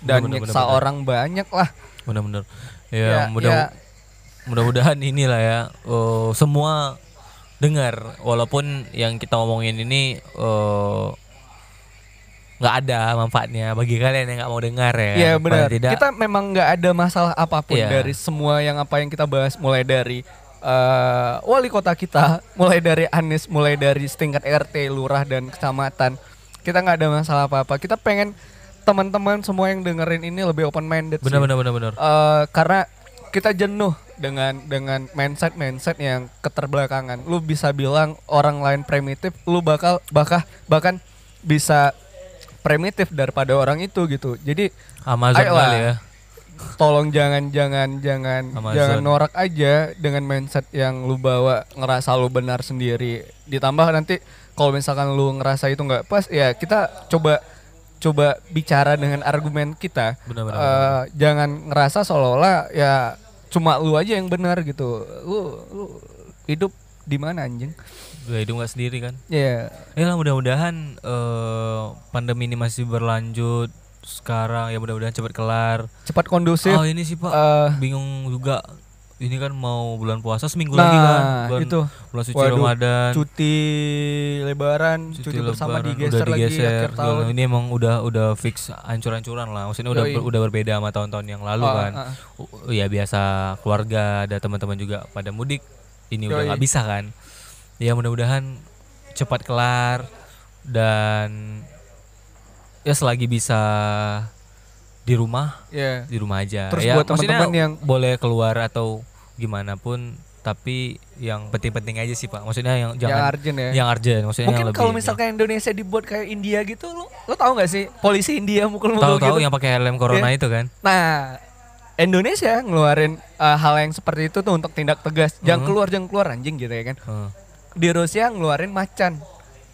dan Bener, bener, nyiksa bener, bener. orang banyak lah bener-bener ya, Ya, mudah ya. mudah-mudahan inilah ya eh, semua dengar walaupun yang kita ngomongin ini eh, nggak ada manfaatnya bagi kalian yang nggak mau dengar ya Iya Paling benar. Kita memang nggak ada masalah apa pun Iya. dari semua yang apa yang kita bahas, mulai dari eh, wali kota kita, mulai dari Anies, mulai dari setingkat RT, lurah dan kecamatan. Kita nggak ada masalah apa-apa. Kita pengen teman-teman semua yang dengerin ini lebih open minded. benar benar benar benar Eh, karena kita jenuh dengan dengan mindset mindset yang keterbelakangan. Lu bisa bilang orang lain primitif, lu bakal bakal bahkan bisa primitif daripada orang itu gitu. Jadi Amazon Ayolah. kali ya tolong jangan jangan jangan Amazon. jangan norak aja dengan mindset yang lu bawa ngerasa lu benar sendiri. Ditambah nanti kalau misalkan lu ngerasa itu nggak pas ya kita coba coba bicara dengan argumen kita. benar benar Eh, jangan ngerasa seolah-olah ya cuma lu aja yang benar gitu. Lu lu hidup di mana anjing? Gak hidup nggak sendiri kan Ya, ya lah mudah-mudahan eh, pandemi ini masih berlanjut sekarang ya mudah-mudahan cepat kelar. Cepat kondusif. oh ini sih pak. Eh, bingung juga. Ini kan mau bulan puasa seminggu nah, lagi kan? Bulan, itu. bulan suci Waduh, Ramadan. cuti lebaran, cuti, cuti bersama lebaran, digeser, udah lagi digeser. akhir segala- tahun. ini emang udah udah fix ancur-ancuran lah. Maksudnya udah ber- udah berbeda sama tahun-tahun yang lalu Ah, kan? ah, ah. U- ya biasa keluarga ada teman-teman juga pada mudik. Ini udah Yoi. nggak bisa kan? Ya mudah-mudahan cepat kelar dan ya selagi bisa di rumah Ya. di rumah aja Terus ya buat teman-teman yang- boleh keluar atau gimana pun tapi yang penting-penting aja sih pak maksudnya yang Yang jangan urgent ya. yang urgent maksudnya Mungkin yang kalau ini. misalkan Indonesia dibuat kayak India gitu, lu lu tahu nggak sih polisi India mukul-mukul tahu-tahu gitu? yang pakai helm corona Iya. itu kan Nah, Indonesia ngeluarin uh, hal yang seperti itu tuh untuk tindak tegas. Jangan Hmm. keluar, jangan keluar anjing gitu ya kan. Heeh. Di Rusia ngeluarin macan.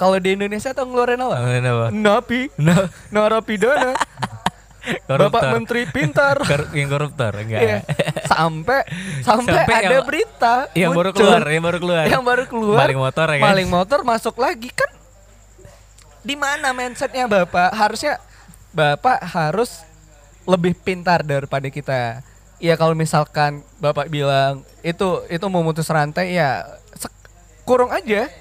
Kalau di Indonesia tuh ngeluarin apa? Ngelain apa? Napi, narapidana, Bapak koruptor. Menteri pintar. Kor- yang koruptor enggak. Iya. Sampai sampai Sampai ada yang- berita yang baru keluar yang baru keluar. Yang baru keluar. Maling motor ya kan? Maling motor masuk lagi. Kan di mana mindsetnya bapak? Harusnya bapak harus lebih pintar daripada kita. Ya kalau misalkan bapak bilang itu itu memutus rantai ya kurung aja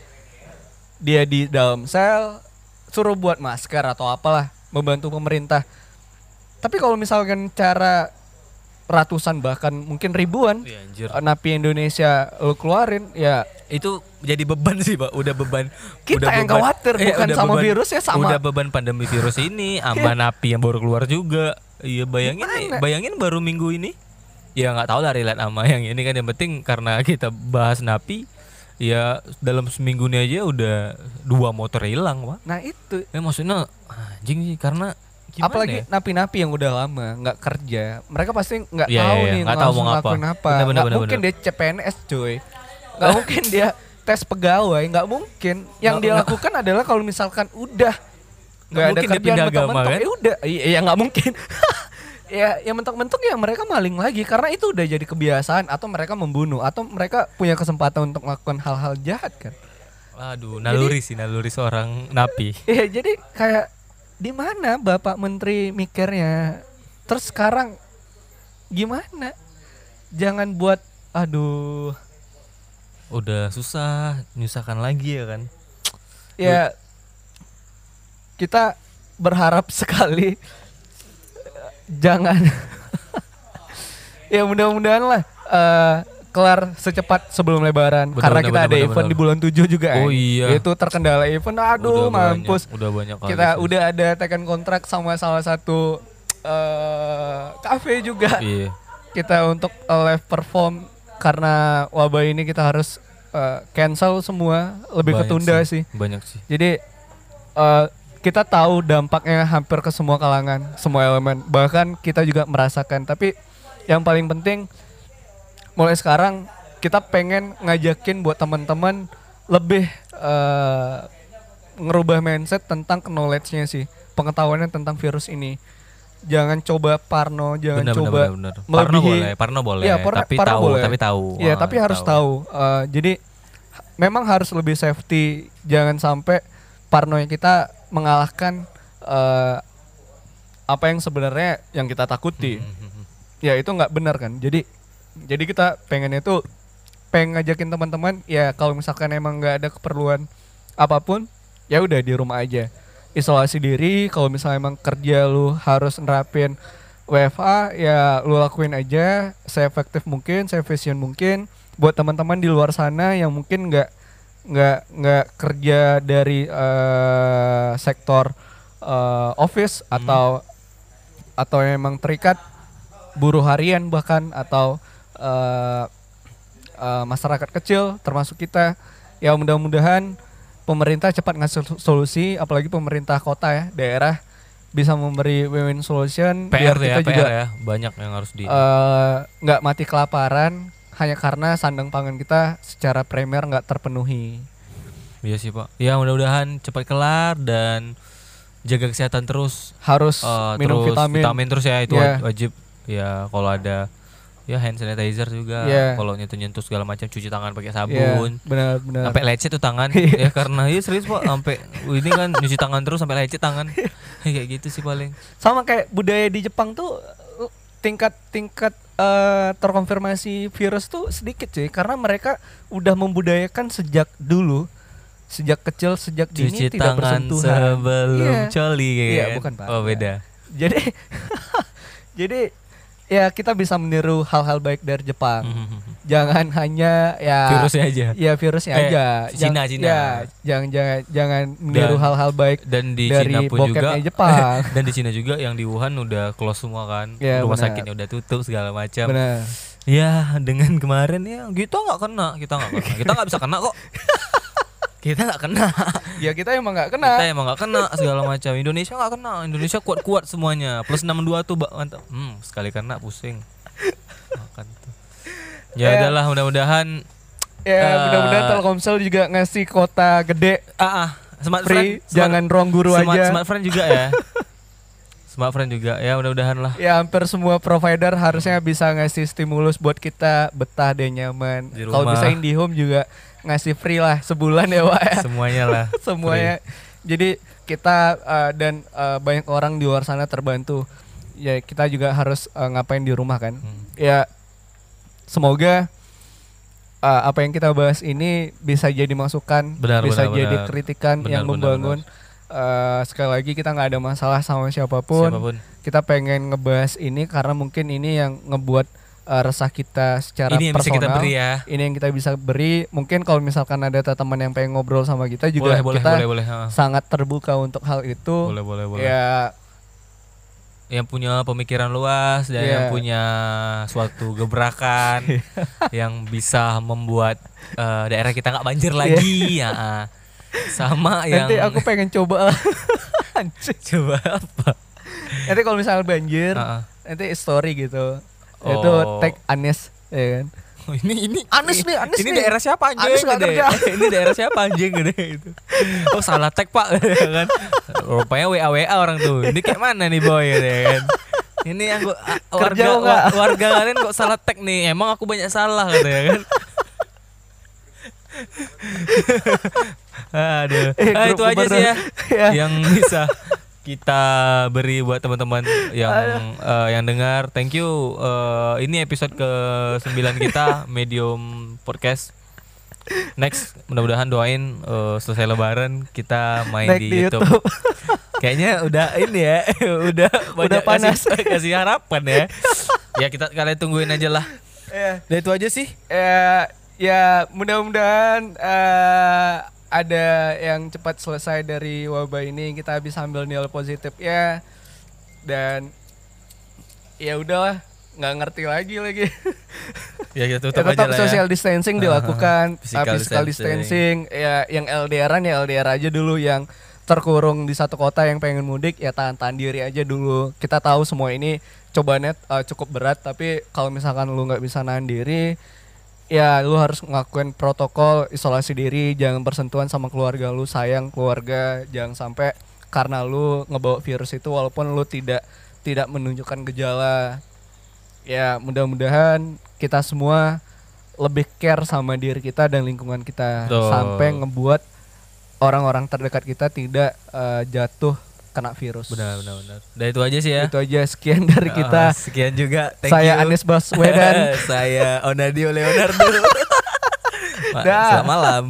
dia di dalam sel suruh buat masker atau apalah membantu pemerintah. Tapi kalau misalkan cara ratusan bahkan mungkin ribuan Iya, anjir. eh, napi Indonesia lu keluarin ya. Itu jadi beban sih pak. Udah beban. Kita udah yang khawatir, bukan udah sama virusnya, sama- udah beban pandemi virus ini amba napi yang baru keluar juga. Iya bayangin nih bayangin baru minggu ini. Ya nggak tahu lah relate sama yang ini kan. Yang penting karena kita bahas napi ya dalam seminggu ini aja udah dua motor hilang pak nah itu. Ya maksudnya anjing sih karena gimana apalagi ya? napi-napi yang udah lama nggak kerja. Mereka pasti nggak Iya, tahu iya, nih nggak tahu mau ngapa. apa. Bener, bener, nggak bener, mungkin bener. dia CPNS cuy. Nggak mungkin dia tes pegawai nggak mungkin. Yang Nggak- dia nggak- lakukan adalah kalau misalkan udah nggak ada mungkin dia kerjaan pindah agama, kan? ya udah. Iya ya nggak mungkin ya yang mentok-mentok ya mereka maling lagi karena itu udah jadi kebiasaan atau mereka membunuh atau mereka punya kesempatan untuk melakukan hal-hal jahat kan aduh naluri sih naluri seorang napi Iya, jadi kayak di mana Bapak Menteri mikirnya? Terus sekarang gimana? Jangan buat aduh. udah susah nyusahkan lagi ya kan Ya kita berharap sekali jangan ya mudah-mudahan lah eh, kelar secepat sebelum lebaran Bener, karena bener, kita bener, ada bener, event bener. di bulan 7 juga Oh Ang. iya. itu terkendala event aduh udah mampus banyak, udah banyak kali kita sih. udah ada tekan kontrak sama salah satu eh cafe juga iya kita untuk eh, live perform karena wabah ini kita harus eh, cancel semua lebih Banyak ketunda sih. banyak sih Jadi eh, kita tahu dampaknya hampir ke semua kalangan, semua elemen. Bahkan kita juga merasakan. Tapi yang paling penting mulai sekarang kita pengen ngajakin buat teman-teman lebih eh, ngerubah mindset tentang knowledge-nya sih, pengetahuannya tentang virus ini. Jangan coba parno, jangan benar coba benar benar Parno melebihi- boleh Parno boleh Iya, par- tapi parno tahu boleh. tapi tahu Iya, Ah, tapi harus tahu. Eh, jadi memang harus lebih safety. Jangan sampai parnonya kita mengalahkan eh, apa yang sebenarnya yang kita takuti. Hmm, Ya itu nggak benar kan. Jadi jadi kita pengen itu pengen ngajakin teman-teman ya kalau misalkan emang nggak ada keperluan apa pun ya udah di rumah aja isolasi diri kalau misalnya emang kerja lu harus nerapin WFA ya lu lakuin aja seefektif mungkin seefisien mungkin buat teman-teman di luar sana yang mungkin nggak nggak nggak kerja dari eh, sektor eh, office atau atau emang terikat buruh harian bahkan atau eh, eh, masyarakat kecil termasuk kita. Ya mudah-mudahan pemerintah cepat ngasih sol- solusi apalagi pemerintah kota ya daerah bisa memberi win-win solution biar PR ya kita PR juga ya banyak yang harus di nggak mati kelaparan hanya karena sandang pangan kita secara primer nggak terpenuhi Iya sih pak. Ya mudah-mudahan cepat kelar dan jaga kesehatan terus. harus eh, minum terus vitamin, terus ya itu Iya. wajib. Ya kalau ada ya hand sanitizer juga. Iya. Kalau nyentuh-nyentuh segala macam cuci tangan pakai ya sabun. benar-benar Sampai lecet tuh tangan. ya karena iya serius pak. Sampai ini kan nyuci tangan terus sampai lecet tangan. Kayak gitu sih paling. sama kayak budaya di Jepang tuh uh, tingkat tingkat eh, terkonfirmasi virus tuh sedikit sih karena mereka udah membudayakan sejak dulu sejak kecil sejak dini Cuci tidak tangan bersentuhan sebelum Iya. coli kayak Iya, kan? bukan, Pak. Oh beda. jadi jadi ya kita bisa meniru hal-hal baik dari Jepang jangan hanya ya Virusnya aja. ya virusnya Eh, aja. Cina, Jangan- Cina. ya, jangan jangan jangan meniru hal-hal baik Dan di dari Cina pun juga. Jepang. Dan di Cina juga yang di Wuhan udah close semua kan. Ya, rumah benar. sakitnya udah tutup segala macam. Benar. Ya dengan kemarin ya kita nggak kena kita nggak kena. Kita nggak bisa kena kok. Kita nggak kena. Ya kita emang nggak kita kena emang nggak kena segala macam. Indonesia nggak kena. Indonesia kuat kuat semuanya. Plus 62 tuh Mbak, mantap. Hmm sekali kena pusing. Makan ya Ya. udahlah mudah-mudahan ya Eh, mudah-mudahan Telkomsel juga ngasih kota gede. Ah, ah. Smart free friend jangan ruang guru smart, aja. smart friend juga ya. Smart friend juga. Ya mudah-mudahan lah. Ya hampir semua provider harusnya bisa ngasih stimulus buat kita betah dan nyaman. Kalau bisa IndiHome juga ngasih free lah sebulan ya Wak ya. Semuanya lah. Semuanya. Jadi kita uh, dan uh, banyak orang di luar sana terbantu. Ya kita juga harus uh, ngapain di rumah kan? Hmm. ya semoga uh, apa yang kita bahas ini bisa jadi masukan Benar, bisa benar, jadi benar. kritikan Benar, yang benar, membangun. Uh, sekali lagi kita nggak ada masalah sama siapa pun. Siapa pun. Kita pengen ngebahas ini karena mungkin ini yang ngebuat uh, resah kita secara ini yang bisa personal. kita beri ya. Ini yang kita bisa beri. Mungkin kalau misalkan ada teman yang pengen ngobrol sama kita juga boleh boleh kita boleh boleh ha. sangat terbuka untuk hal itu. Boleh boleh boleh. Ya yang punya pemikiran luas dan Iya. yang punya suatu gebrakan yang bisa membuat eh, daerah kita nggak banjir lagi ya ah. sama yang nanti aku pengen coba coba apa nanti kalau misalnya banjir Ah, ah. nanti story gitu itu Oh. tag Anes ya kan ini ini Anis nih, Anis ini nih. daerah siapa anjing? Anis Gede. kerja. ini daerah siapa anjing? Gede itu oh salah tag pak. Kan? Rupanya wa wa orang tuh. Ini kayak mana nih boy? Kan? Ini yang gua, warga Kerja kok nggak? wa- warga kalian kok salah tag nih? Emang aku banyak salah gitu ya kan? Aduh, Eh, ah, itu aja sih ya. Ya. yang bisa kita beri buat teman-teman yang eh, yang dengar. Thank you. Eh, ini episode ke 9 kita Medium Podcast. Next, mudah-mudahan doain eh, selesai lebaran kita main Naik di, di YouTube. YouTube. Kayaknya udah ini ya, udah banyak panas. Kasih, kasih harapan ya. ya kita kalian tungguin aja lah. ya Dan itu aja sih. ya ya mudah-mudahan eh, ada yang cepat selesai dari wabah ini kita bisa ambil nilai positif ya. Dan ya udahlah nggak ngerti lagi lagi. Ya kita Ya, tutup aja tetap lah ya. social distancing dilakukan Physical uh, physical distancing. ya yang LDRan ya LDR aja dulu yang terkurung di satu kota yang pengen mudik ya tahan-tahan diri aja dulu. Kita tahu semua ini cobaannya uh, cukup berat tapi kalau misalkan lu nggak bisa nahan diri ya lu harus ngelakuin protokol isolasi diri jangan bersentuhan sama keluarga lu sayang keluarga jangan sampai karena lu ngebawa virus itu walaupun lu tidak tidak menunjukkan gejala ya mudah-mudahan kita semua lebih care sama diri kita dan lingkungan kita Betul. sampai ngebuat orang-orang terdekat kita tidak eh, jatuh kena virus. Benar, benar, benar. Dan itu aja sih ya. Itu aja sekian dari kita. Ah, sekian juga. Thank Saya you. Anies Baswedan. Saya Onadio Leonardo. Selamat malam.